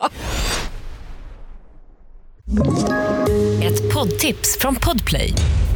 Ett poddtips från Podplay.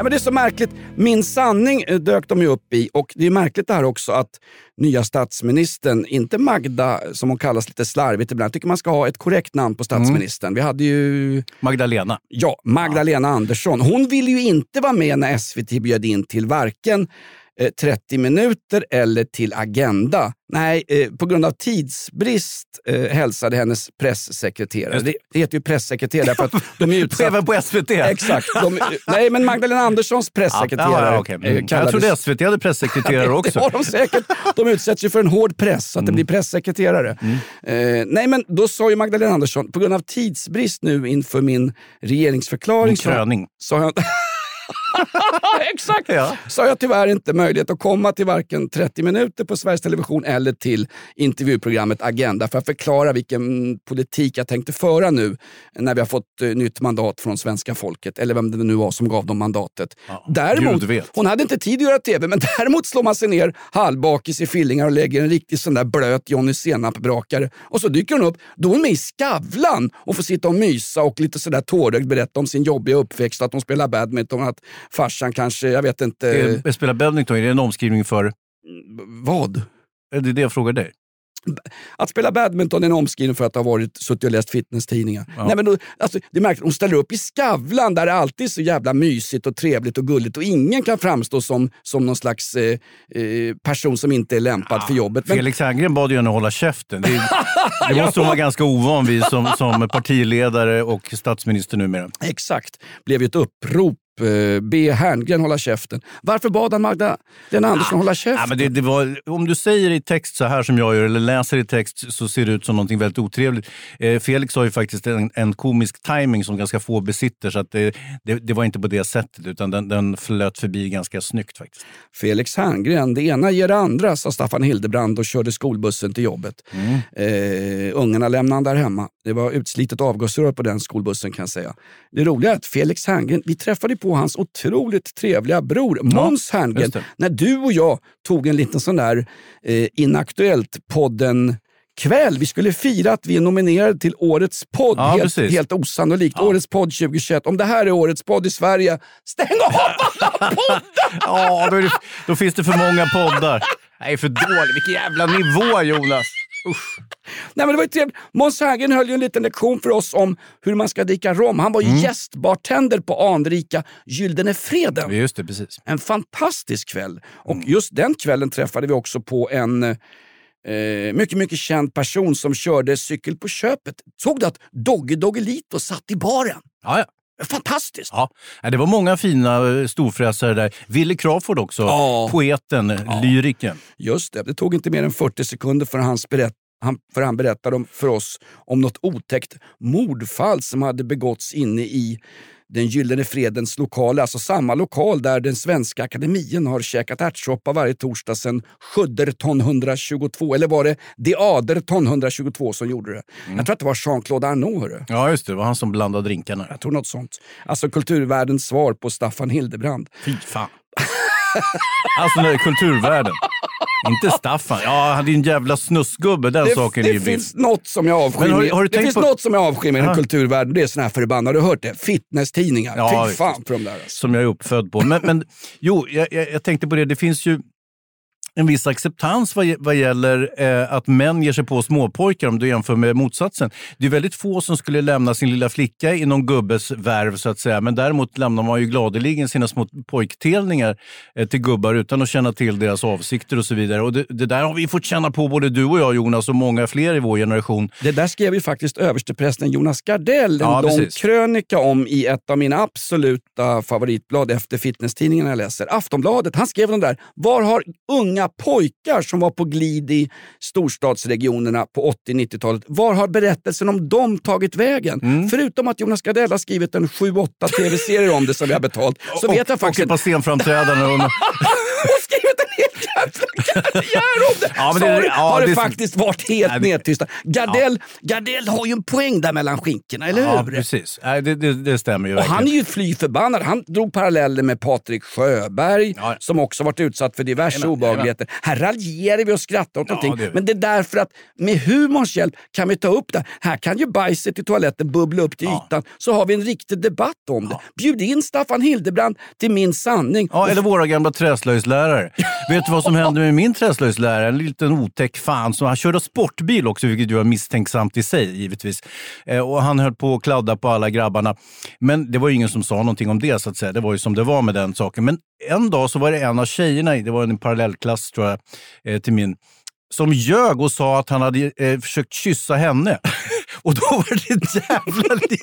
Ja, men det är så märkligt. Min sanning eh, dök de ju upp i och det är märkligt det här också att nya statsministern, inte Magda som hon kallas lite slarvigt ibland, jag tycker man ska ha ett korrekt namn på statsministern. Vi hade ju Magdalena. Ja, Magdalena Andersson. Hon ville ju inte vara med när SVT bjöd in till varken 30 minuter eller till Agenda. Nej, eh, på grund av tidsbrist eh, hälsade hennes pressekreterare. Det, det heter ju pressekreterare för att de är utsatta... Även på SVT? Exakt. De, nej, men Magdalena Anderssons pressekreterare Ja, eh, Mm. Jag kallades- trodde SVT hade pressekreterare det också. Mm. har de säkert. De utsätts ju för en hård press, så att det blir pressekreterare. Eh, nej, men då sa ju Magdalena Andersson, på grund av tidsbrist nu inför min regeringsförklaring... Så- kröning. Så jag, Exakt! Ja. Så har jag tyvärr inte möjlighet att komma till varken 30 minuter på Sveriges Television eller till intervjuprogrammet Agenda för att förklara vilken politik jag tänkte föra nu när vi har fått eh, nytt mandat från svenska folket. Eller vem det nu var som gav dem mandatet. däremot, Gud vet. hon hade inte tid att göra TV, men däremot slår man sig ner halvbakis i fillingar och lägger en riktig sån där blöt Johnny Senap-brakare. Och så dyker hon upp. Då är hon med i Skavlan och får sitta och mysa och lite sådär tårögd berätta om sin jobbiga uppväxt, att hon spelar badminton, att farsan kanske, jag vet inte... Eh, Spela badminton, är det en omskrivning för... Vad? Är det det jag frågar dig? Att spela badminton är en omskrivning för att ha varit, suttit och läst fitnesstidningar. Nej, men då, alltså, det är märkligt, hon ställer upp i Skavlan där det alltid är så jävla mysigt och trevligt och gulligt och ingen kan framstå som, som någon slags eh, eh, person som inte är lämpad för jobbet. Men, Felix Herngren bad ju henne hålla käften. Det, det måste hon vara ganska ovan vid som, som partiledare och statsminister numera. Exakt, blev ju ett upprop. Eh, Be Herngren hålla käften. Varför bad han Magdalena Andersson hålla käften? Ja, men det, det var, om du säger i text så här som jag gör, eller läser i text, så ser det ut som någonting väldigt otrevligt. Eh, Felix har ju faktiskt en, en komisk timing som ganska få besitter, så att det, det, det var inte på det sättet, utan den, den flöt förbi ganska snyggt faktiskt. Felix Herngren, det ena ger det andra, sa Staffan Hildebrand och körde skolbussen till jobbet. Mm. Eh, ungarna lämnade han där hemma. Det var utslitet avgasrör på den skolbussen kan jag säga. Det roliga är att Felix Herngren, vi träffade på hans otroligt trevliga bror Måns Herngren just det. när du och jag tog en liten sån där eh, Inaktuellt-podden kväll. Vi skulle fira att vi är nominerade till Årets podd. Ja, helt, helt osannolikt. Årets podd 2021. Om det här är Årets podd i Sverige, stäng av alla poddar! Ja, då, det, då finns det för många poddar. Nej, för dåligt. Vilken jävla nivå Jonas! Usch. Nej, men det var ju trevligt. Måns Herngren höll ju en liten lektion för oss om hur man ska dricka rom. Han var ju gästbartender på anrika Gyldene Freden. Just det, precis. En fantastisk kväll. Och just den kvällen träffade vi också på en eh, mycket, mycket känd person som körde cykel på köpet. Såg du att Dogge Doggelito satt i baren? Ja, ja. Fantastiskt! Ja, det var många fina eh, storfräsare där. Wille Crawford också, Ja. poeten, lyrikern. Just det, det tog inte mer än 40 sekunder för hans berätt han, för han berättade om, för oss om något otäckt mordfall som hade begåtts inne i den Gyllene Fredens lokaler, alltså samma lokal där den svenska akademin har käkat ärtsoppa varje torsdag sedan Sjudderton 122, eller var det De Aderton 122 som gjorde det? Jag tror att det var Jean-Claude Arnault. Hörru. Ja, just det. Det var han som blandade drinkarna. Jag tror något sånt. Alltså kulturvärldens svar på Staffan Hildebrand. Fy fan. alltså, nej, kulturvärlden. Inte Staffan. Ja, din jävla snuskgubbe. Den Det, saken är det ju vild. finns något som jag avskyr har har Det finns på- något som jag avskyr med Ja. kulturvärlden. Det är såna här förbannade, har du hört det? Fitnesstidningar. Ja, Fy fan för de där. Alltså. som jag är uppfödd på. Men, men jo, jag, jag, jag tänkte på det. Det finns ju en viss acceptans vad, vad gäller eh, att män ger sig på småpojkar om du jämför med motsatsen. Det är väldigt få som skulle lämna sin lilla flicka i någon gubbes värv så att säga. Men däremot lämnar man ju gladeligen sina små pojktelningar eh, till gubbar utan att känna till deras avsikter och så vidare. Och det, det där har vi fått känna på både du och jag Jonas och många fler i vår generation. Det där skrev ju faktiskt översteprästen Jonas Gardell en Ja, lång precis. krönika om i ett av mina absoluta favoritblad efter fitnesstidningen jag läser. Aftonbladet. Han skrev den där. Var har unga pojkar som var på glid i storstadsregionerna på 80-90-talet, var har berättelsen om dem tagit vägen? Mm. Förutom att Jonas Gardell har skrivit en 7-8 tv-serier om det som vi har betalt, så vet jag och, faktiskt och ett par scenframträdanden. Karriär om det! Ja, men så det- har, ja, har det, det- faktiskt varit helt Nej, nedtystat. Gardell, Gardell har ju en poäng där mellan skinkorna, eller ja, hur? precis. Nej, det, det, det stämmer ju Och verkligen. han är ju fly förbannad. Han drog paralleller med Patrik Sjöberg Ja. som också varit utsatt för diverse Jajamän, obehagligheter. Här raljerar vi och skrattar åt Ja, någonting. det gör. Men det är därför att med humorns hjälp kan vi ta upp det. Här kan ju bajset i toaletten bubbla upp till Ja. ytan så har vi en riktig debatt om det. Bjud in Staffan Hildebrand till Min sanning. Ja, eller våra gamla träslöjdslärare. Vet du vad som som hände med min träslöjdslärare? En liten otäck fan. Som, han körde sportbil också, vilket ju var misstänksamt i sig givetvis. Eh, och han höll på att kladda på alla grabbarna. Men det var ju ingen som sa någonting om det, så att säga. Det var ju som det var med den saken. Men en dag så var det en av tjejerna, det var en parallellklass tror jag, eh, till min, som ljög och sa att han hade eh, försökt kyssa henne. Och då var det ett jävla liv.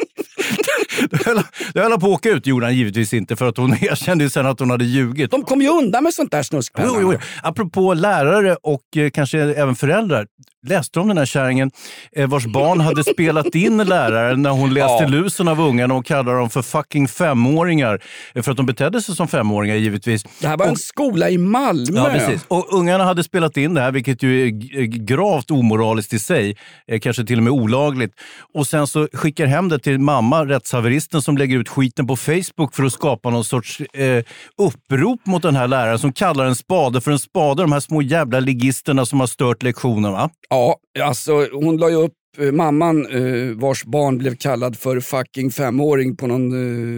Det höll, höll på att åka ut, gjorde han givetvis inte, för att hon erkände ju sen att hon hade ljugit. De kom ju undan med sånt där snuskpenna. Jo, jo, jo. Apropå lärare och eh, kanske även föräldrar. Läste om den här kärringen eh, vars barn hade spelat in läraren när hon läste Ja. lusen av ungarna och kallade dem för fucking femåringar. Eh, För att de betedde sig som femåringar givetvis. Det här var en Och- skola i Malmö. Ja, precis. Och ungarna hade spelat in det här, vilket ju är g- gravt omoraliskt i sig. Eh, kanske till och med olagligt. Och sen så skickar hem det till mamma, rättshaveristen, som lägger ut skiten på Facebook för att skapa någon sorts eh, upprop mot den här läraren som kallar en spade för en spade. De här små jävla ligisterna som har stört lektionen. Va? Ja, alltså hon la ju upp eh, mamman eh, vars barn blev kallad för fucking femåring på någon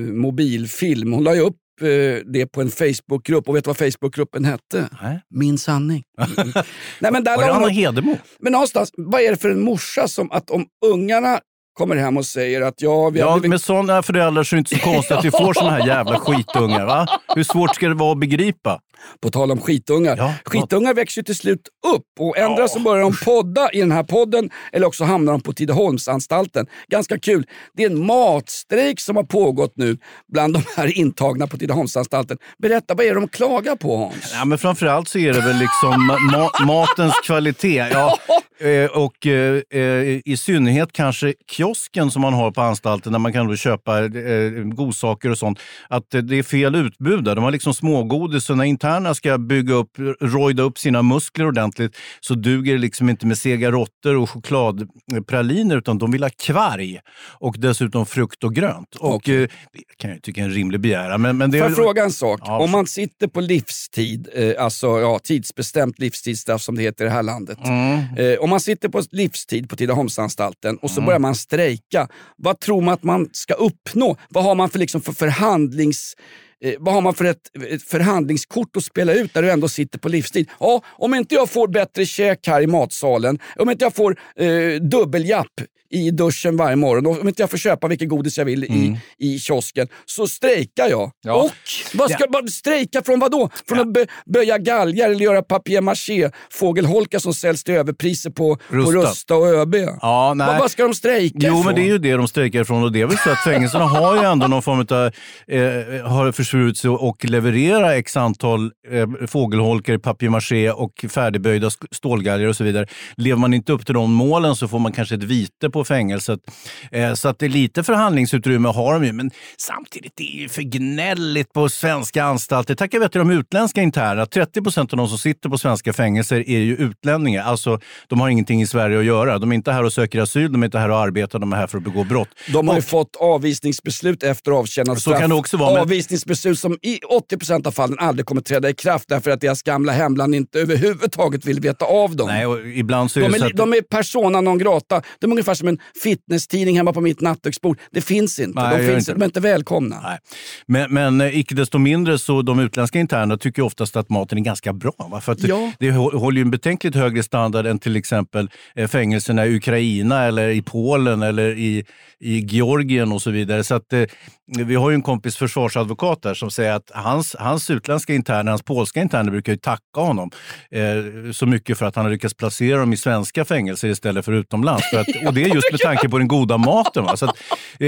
eh, mobilfilm. Hon la ju upp det på en Facebookgrupp och vet du vad Facebookgruppen hette? Nej. Min sanning. Nej, men där Var det la hon- Anna Hedemo? men någonstans, vad är det för en morsa som att om ungarna kommer hem och säger att ja, vi Ja, blivit... med sådana föräldrar så är det inte så konstigt att vi får såna här jävla skitungar. Va? Hur svårt ska det vara att begripa? På tal om skitungar. Ja, skitungar växer ju till slut upp och ändra så börjar de podda i den här podden eller också hamnar de på Tidaholmsanstalten. Ganska kul. Det är en matstrejk som har pågått nu bland de här intagna på Tidaholmsanstalten. Berätta, vad är det de klagar på Hans? Ja, men framförallt så är det väl liksom ma- matens kvalitet. Ja, eh, och eh, eh, i synnerhet kanske kiosken som man har på anstalten där man kan då köpa eh, godsaker och sånt. Att det är fel utbud där. De har liksom smågodis och när interna ska bygga upp, rojda upp sina muskler ordentligt så duger det liksom inte med sega råttor och chokladpraliner utan de vill ha kvarg och dessutom frukt och grönt. Och det kan jag tycka är en rimlig begäran. Men, men det Får jag fråga en sak? Ja, Om man sitter på livstid, alltså ja, tidsbestämt livstidsstraff som det heter i det här landet. Mm. Om man sitter på livstid på Tidaholmsanstalten och så börjar man strejka. Vad tror man att man ska uppnå? Vad har man för, liksom, för förhandlings... Eh, vad har man för ett, ett förhandlingskort att spela ut där du ändå sitter på livstid? Ja, om inte jag får bättre käk här i matsalen, om inte jag får eh, dubbeljapp i duschen varje morgon, och om inte jag får köpa vilket godis jag vill i, i kiosken, så strejkar jag. Ja. Och vad ska man strejka från vad då? Från att bö, böja galgar eller göra papier-maché, fågelholkar som säljs till överpriser på Rusta, på. Rusta och ÖB? Ja, nej. Vad, vad ska de strejka Jo, ifrån? men det är ju det de strejkar ifrån och det är väl så att fängelserna har ju ändå någon form av, eh, har sig och leverera x antal eh, fågelholkar i papier-maché och färdigböjda stålgalgar och så vidare. Lever man inte upp till de målen så får man kanske ett vite på fängelset. Eh, så att det är lite förhandlingsutrymme har de ju, men samtidigt det är ju för gnälligt på svenska anstalter. Tackar vi till de utländska internerna. 30 procent av de som sitter på svenska fängelser är ju utlänningar. Alltså, de har ingenting i Sverige att göra. De är inte här och söker asyl, de är inte här och arbetar, de är här för att begå brott. De har ju Och- fått avvisningsbeslut efter avtjänat Så straff. kan det också vara, men- Avvisningsbeslut som i 80% av fallen aldrig kommer träda i kraft därför att deras gamla hemland inte överhuvudtaget vill veta av dem. Nej, och ibland så är De det så är, att... de är persona non grata. De är ungefär som en fitnesstidning hemma på mitt nattduksbord. Det finns inte. Nej, de, finns, inte. de är inte välkomna. Nej. Men, men eh, icke desto mindre så de utländska internerna tycker oftast att maten är ganska bra. Va? För att Ja. det, det hå- håller ju en betänkligt högre standard än till exempel eh, fängelserna i Ukraina eller i Polen eller i, i Georgien och så vidare. Så att, eh, vi har ju en kompis försvarsadvokat där som säger att hans, hans utländska interner, hans polska interner brukar ju tacka honom eh, så mycket för att han har lyckats placera dem i svenska fängelser istället för utomlands. För att, och det är just med tanke på den goda maten. Va? Så att, eh,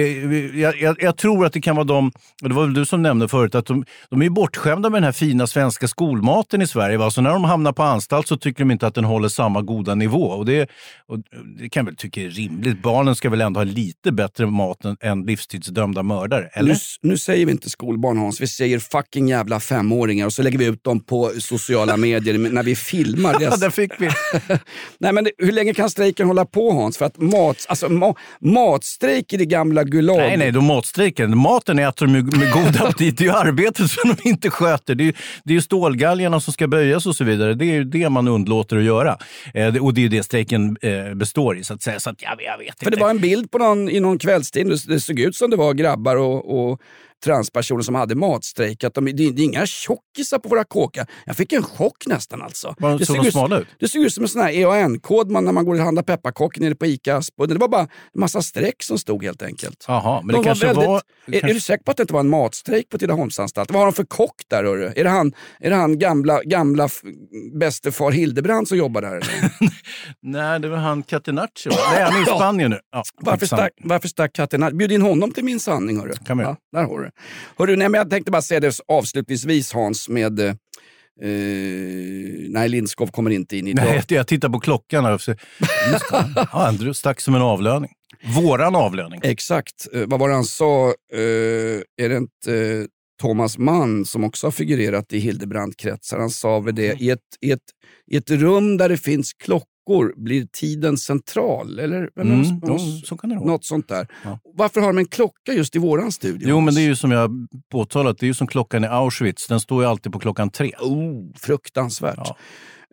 jag, jag, tror att det kan vara de, och det var väl du som nämnde förut, att de, de är bortskämda med den här fina svenska skolmaten i Sverige. Va? Så när de hamnar på anstalt så tycker de inte att den håller samma goda nivå. Och det, och det kan jag väl tycka är rimligt. Barnen ska väl ändå ha lite bättre mat än, än livstidsdömda mördare? Eller? Nu, nu säger vi inte skolbarn Hans, vi säger fucking jävla femåringar och så lägger vi ut dem på sociala medier när vi filmar. Ja, deras- där fick vi. Nej, men det, hur länge kan strejken hålla på Hans? För att mat, alltså, ma, matstrejk i det gamla Gulag... Nej, nej, de matstrejkar. Maten äter de med god aptit. Det är ju arbetet som de inte sköter. Det är det är ju stålgalgarna som ska böjas och så vidare. Det är ju det man undlåter att göra. Eh, och det är ju det strejken eh, består i, så att säga. Så att, ja, jag vet För inte. det var en bild på någon, i någon kvällstidning, det, det såg ut som det var grabbar och, och transpersoner som hade matstrejk. Att de, det, det är inga tjockisar på våra kåkar. Jag fick en chock nästan alltså. Var- det såg de smala ut? Det såg ut som en sån här EAN-kod man, när man går och handlar pepparkakor nere på Ica Aspudden. Det var bara en massa streck som stod helt enkelt. Jaha, men det De kanske väldigt- var... Är, är kanske- du säker på att det inte var en matstrejk på Tidaholmsanstalten? Vad har de för kock där? Hörru? Är det han, är det han gamla, gamla bäste far Hildebrand som jobbar där? Nej, det var han Catenacci. va? Nej, han är i. Spanien nu. Ja, Varför stack, varför stack katten? Bjud in honom till min sanning. Hörru. Kan vi ja, där har du. Hörru, nej, men jag tänkte bara säga det avslutningsvis Hans med... Eh, nej, Lindskov kommer inte in idag. Nej, jag tittar på klockan här. Just det. Ja, Andrew stack som en avlöning. Våran avlöning. Exakt. Eh, vad var det han sa? Eh, är det inte eh, Thomas Mann som också har figurerat i Hildebrandkretsar? Han sa väl Mm. det, i ett, i, ett, i ett rum där det finns klockor blir tiden central. Eller Mm, Något- så kan det något sånt där. Ja. Varför har de en klocka just i våran studio? Jo, men det är ju som jag påtalat, det är ju som klockan i Auschwitz. Den står ju alltid på klockan tre. Oh, fruktansvärt. Ja.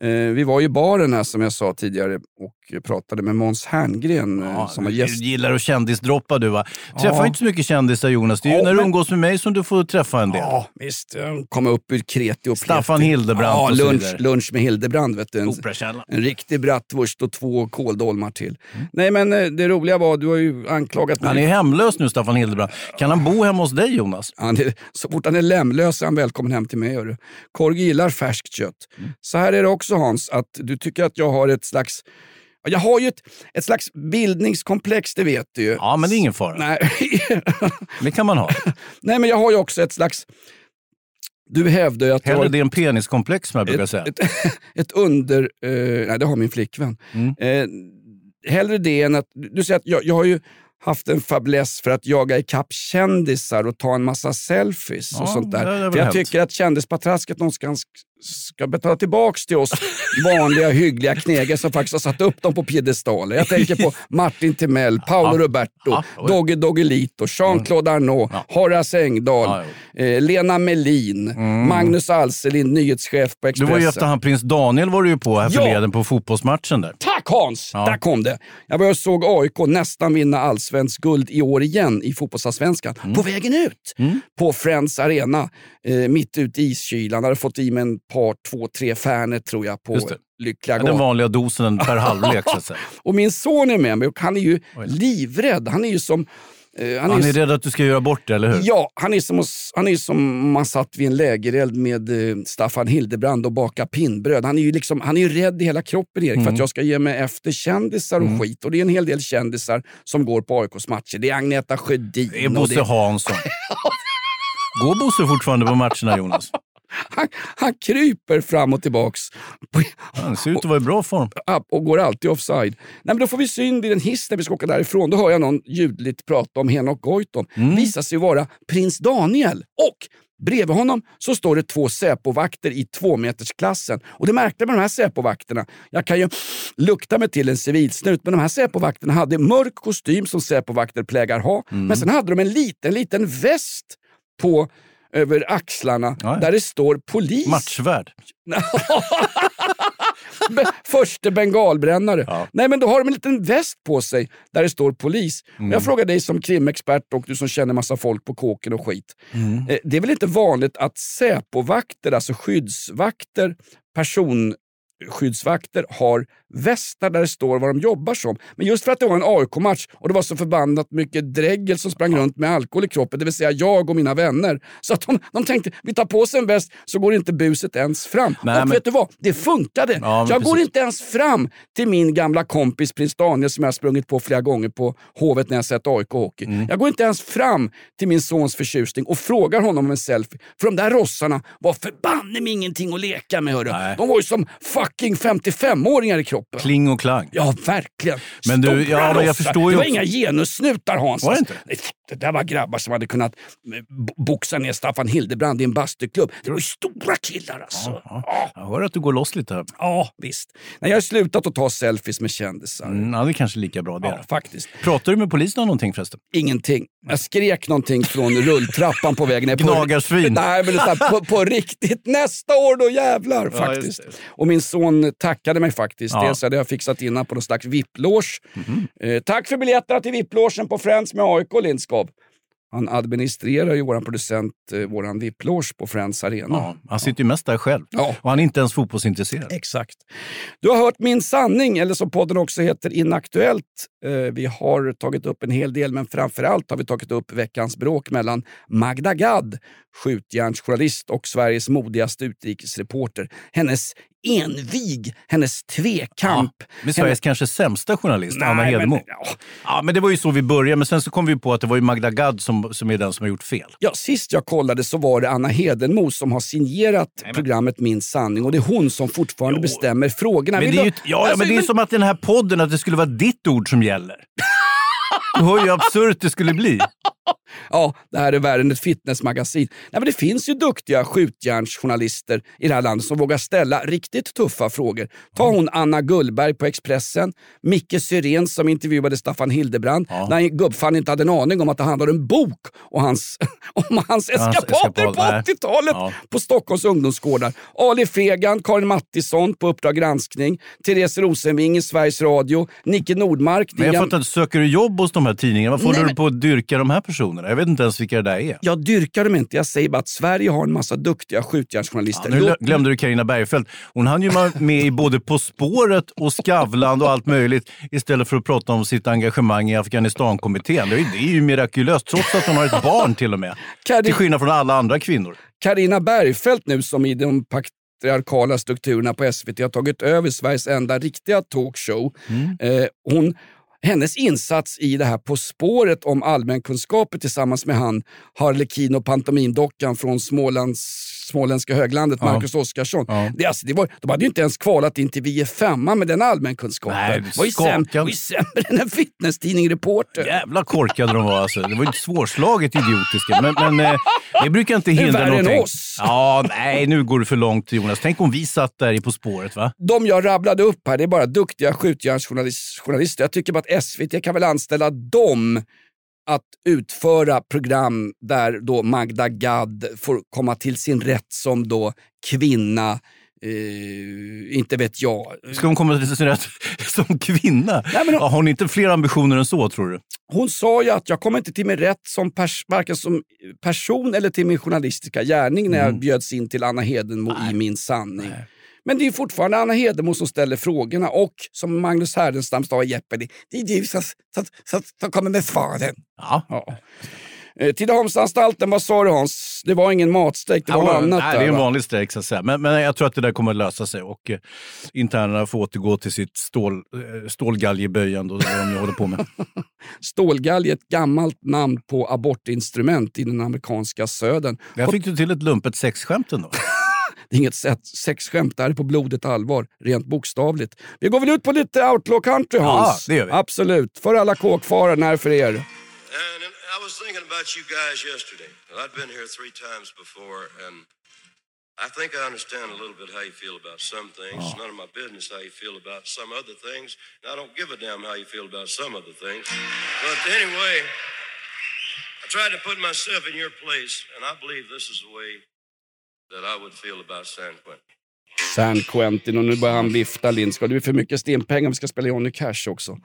Eh, vi var i baren här som jag sa tidigare och pratade med Måns Herngren eh, Ja, som var du gäst. gillar att kändisdroppa du va? Träffar Ja. inte så mycket kändisar Jonas. Det är ju Ja, när du men- umgås med mig som du får träffa en del. Ja, visst. Jag kom upp ur kreti och Staffan pleti. Hildebrand Ja, och lunch, vidare. lunch med Hildebrand. Vet du. En, en riktig bratwurst och två kåldolmar till. Mm. Nej, men eh, det roliga var, du har ju anklagat mig. Han är hemlös nu, Staffan Hildebrand. Kan han bo hemma hos dig, Jonas? Är, så fort han är lämlös är han välkommen hem till mig. Hörru. Korg gillar färskt kött. Mm. Så här är det också Hans, att du tycker att jag har ett slags jag har ju ett, ett slags bildningskomplex, det vet du ju. Ja, men det är ingen fara. Nej. Det kan man ha. Nej, men jag har ju också ett slags... Du hävdar ju att jag har Hellre det än peniskomplex som jag brukar ett, säga. ett, ett under... Eh, nej, det har min flickvän. Mm. Eh, hellre det än att... Du säger att jag, jag har ju haft en fäbless för att jaga ikapp kändisar och ta en massa selfies och Ja, sånt det har där. För jag hänt. tycker att kändispatrasket någonstans ska betala tillbaks till oss vanliga hyggliga knegare som faktiskt har satt upp dem på piedestaler. Jag tänker på Martin Timell, Paolo Roberto. Mm. Dogge Doggelito, Jean-Claude Arnault, Horace Engdahl, eh, Lena Melin, Magnus Alselind, nyhetschef på Du Expressen. var ju efter han prins Daniel var du ju på här förleden på fotbollsmatchen där. Tack Hans! Där kom det. Jag var och såg AIK nästan vinna allsvensk guld i år igen i fotbollsallsvenskan. Mm. På vägen ut på Friends Arena, eh, mitt ute i iskylan. Hade fått i mig en par, två, tre Fernet tror jag på det. Lyckliga Den vanliga dosen per halvlek. Och min son är med mig och han är ju livrädd. Han är ju som... eh, Han är rädd att du ska göra bort det, eller hur? Ja, han är, som, han är som man satt vid en lägereld med eh, Staffan Hildebrand och baka pinnbröd. Han är ju, liksom, han är ju rädd i hela kroppen Erik Mm. för att jag ska ge mig efter kändisar och skit. Och det är en hel del kändisar som går på AIKs matcher. Det är Agneta Sjödin. Det är Bosse Hansson. Går Bosse fortfarande på matcherna, Jonas? Han, han kryper fram och tillbaks Han ser ut att vara i bra form. upp och går alltid offside. Nej, men då får vi syn vid en hiss när vi ska åka därifrån. Då hör jag någon ljudligt prata om Henok Goitom. Mm. visar sig vara prins Daniel. Och bredvid honom så står det två Säpovakter i tvåmetersklassen. Och det märkliga med de här Säpovakterna, jag kan ju lukta mig till en civilsnut, men de här Säpovakterna hade mörk kostym som Säpovakter plägar ha. Mm. Men sen hade de en liten, liten väst på över axlarna Ja, ja. där det står polis. Matchvärd. Förste bengalbrännare. Ja. Nej, men då har de en liten väst på sig där det står polis. Mm. Jag frågar dig som krimexpert och du som känner massa folk på kåken och skit. Mm. Eh, Det är väl inte vanligt att Säpovakter, alltså skyddsvakter, personskyddsvakter har västar där det står vad de jobbar som. Men just för att det var en AIK-match och det var så förbannat mycket dräggel som sprang runt med alkohol i kroppen, det vill säga jag och mina vänner. Så att de, de tänkte, vi tar på oss en väst så går inte buset ens fram. Nej, och men- vet du vad? Det funkade. Ja, jag går precis. inte ens fram till min gamla kompis prins Daniel som jag har sprungit på flera gånger på Hovet när jag sett AIK hockey. Mm. Jag går inte ens fram till min sons förtjusning och frågar honom om en selfie. För de där rossarna var förbanne mig ingenting att leka med. Hörru. De var ju som fucking 55-åringar i kroppen. Kling och klang. Ja, verkligen. Men du, Stora ja, men jag förstår ju det var också- inga genussnutar Hans. Var det inte? Det där var grabbar som hade kunnat eh, bo- boxa ner Staffan Hildebrand i en bastuklubb. Det var ju stora killar alltså. Ja. Jag hör att du går loss lite här. Ja, visst. Nej, jag har slutat att ta selfies med kändisar. Mm, ja, det är kanske lika bra det. Ja, faktiskt. Pratar du med polisen om någonting förresten? Ingenting. Jag skrek någonting från rulltrappan på vägen ner. På- Gnagarsvin. Nej, men det är så här, på, på riktigt. Nästa år då jävlar Ja, faktiskt. Och min son tackade mig faktiskt. Ja. Dels hade jag fixat innan på någon slags VIP-loge. Mhm. Eh, tack för biljetterna till VIP-logen på Friends med AIK Lindskov. Han administrerar ju våran producent eh, våran VIP-loge på Friends Arena. Ja, han sitter ju mest där själv. Ja. Och han är inte ens fotbollsintresserad. Exakt. Du har hört Min sanning, eller som podden också heter Inaktuellt. Eh, vi har tagit upp en hel del, men framförallt har vi tagit upp veckans bråk mellan Magda Gad, skjutjärnsjournalist och Sveriges modigaste utrikesreporter. Hennes envig, hennes tvekamp. Med Sveriges kanske sämsta journalist, Anna Nej, Hedemo. Men, ja. Ja, men det var ju så vi började, men sen så kom vi på att det var ju Magda Gad som, som är den som har gjort fel. Ja, sist jag kollade så var det Anna Hedenmo som har signerat programmet Min sanning och det är hon som fortfarande bestämmer frågorna. Men det är, ju, ja, ja, Alltså, men det är som att den här podden, att det skulle vara ditt ord som gäller. Du hör ju hur absurt det skulle bli. ja, det här är värre än ett fitnessmagasin. Nej, men det finns ju duktiga skjutjärnsjournalister i det här landet som vågar ställa riktigt tuffa frågor. Ta hon Anna Gullberg på Expressen, Micke Syrén som intervjuade Staffan Hildebrand Ja. när gubbfan inte hade en aning om att det handlade om en bok och hans, om hans eskapader eskapad, på nej. 80-talet Ja. på Stockholms ungdomsgårdar. Ali Fegan, Karin Mattisson på Uppdrag granskning, Therese Rosenving i Sveriges Radio, Nicke Nordmark. Men jag fattar inte, söker du jobb hos de här tidningarna? Varför Nej, men- du på att dyrka de här personerna? Jag vet inte ens vilka det där är. Jag dyrkar dem inte, jag säger bara att Sverige har en massa duktiga skjutjärnsjournalister. Nu Låt- glö- glömde du Carina Bergfeldt. Hon hann ju med i både På spåret och Skavlan och allt möjligt istället för att prata om sitt engagemang i Afghanistankommittén. Det är, ju mirakulöst, trots att hon har ett barn till och med. Karin- Till skillnad från alla andra kvinnor. Carina Bergfeldt nu som i de patriarkala strukturerna på SVT har tagit över Sveriges enda riktiga talkshow. Eh, hon, hennes insats i det här På spåret om allmänkunskaper tillsammans med han Harlekin och pantomimdockan från Smålands, småländska höglandet, Ja. Marcus Oskarsson. Ja. Det, alltså, det var, de hade ju inte ens kvalat in till Vi är femma med den allmänkunskapen. Nej, det var ju säm, var ju sämre än en fitnesstidning Reporter. Jävla korkade de var alltså. Det var ju svårslaget idiotiska. Men, men eh, det brukar inte Det är hindra värre än någonting. oss. Ja, nej, nu går du för långt Jonas. Tänk om vi satt där i På spåret va? de jag rabblade upp här, det är bara duktiga skjutjärnsjournalister. Jag tycker bara att SVT kan väl anställa dem att utföra program där då Magda Gad får komma till sin rätt som då kvinna. Eh, inte vet jag. Ska hon komma till sin rätt som kvinna? Nej, Ja, har hon inte fler ambitioner än så tror du? Hon sa ju att jag kommer inte till min rätt som pers- varken som person eller till min journalistiska gärning när jag bjöds in till Anna Hedenmo i Min sanning. Men det är fortfarande Anna Hedenmo som ställer frågorna och som Magnus Härenstam sa i Jeopardy, det är du som, som, som, som kommer med svaren. Ja. Ja. Eh, Tidaholmsanstalten, vad sa du Hans? Det var ingen matstrejk, det var något annat nej, där, det är en va? vanlig strejk så att säga. Men, men jag tror att det där kommer att lösa sig och eh, internerna får återgå till sitt stål, eh, stålgaljeböjande och vad de nu håller på med. Stålgalge är ett gammalt namn på abortinstrument i den amerikanska södern. Där fick du till ett lumpet sexskämt ändå. Det är inget sätt, sexskämt, det här är på blodet allvar, rent bokstavligt. Vi går väl ut på lite outlaw country Hans? Ja, det gör vi. Absolut, för alla kåkfarare, när för er? And I was thinking about you guys yesterday. I'd been here three times before, and I think I understand a little bit how you feel about some things. It's none of my business how you feel about some other things. And I don't give a damn how you feel about some other things. But anyway, I tried to put myself in your place, and I believe this is the way that I would feel about San Quentin. San Quentin och nu börjar han vifta Lindskog. Det är för mycket stimpengar, vi ska spela Johnny Cash också.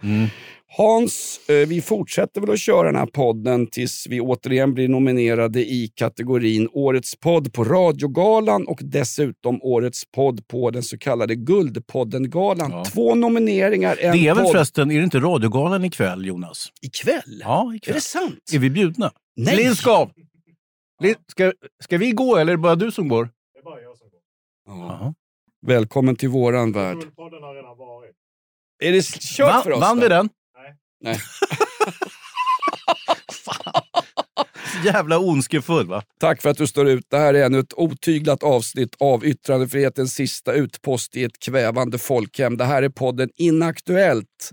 Hans, eh, vi fortsätter väl att köra den här podden tills vi återigen blir nominerade i kategorin Årets podd på Radiogalan och dessutom Årets podd på den så kallade Guldpodden-galan. Ja. Två nomineringar, en Det är väl podd. förresten, är det inte radiogalan ikväll Jonas? Ikväll? Ja, Är ikväll. det sant? Är vi bjudna? Nej. Lindskov! Ska, ska vi gå eller är det bara du som går? Ja. Jaha. Välkommen till våran värld. Är det kört Va, för oss? vann då? vi den? Nej. Så Jävla ondskefull va? Tack för att du står ut. Det här är ännu ett otyglat avsnitt av yttrandefrihetens sista utpost i ett kvävande folkhem. Det här är podden Inaktuellt.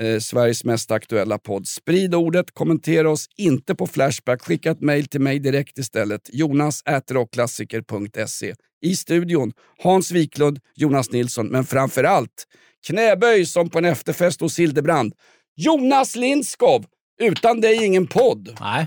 Eh, Sveriges mest aktuella podd. Sprid ordet, kommentera oss inte på Flashback. Skicka ett mejl till mig direkt istället. Jonas rockklassiker.se. I studion Hans Wiklund, Jonas Nilsson, men framför allt knäböj som på en efterfest hos Hildebrand. Jonas Lindskov! Utan dig ingen podd. Nej.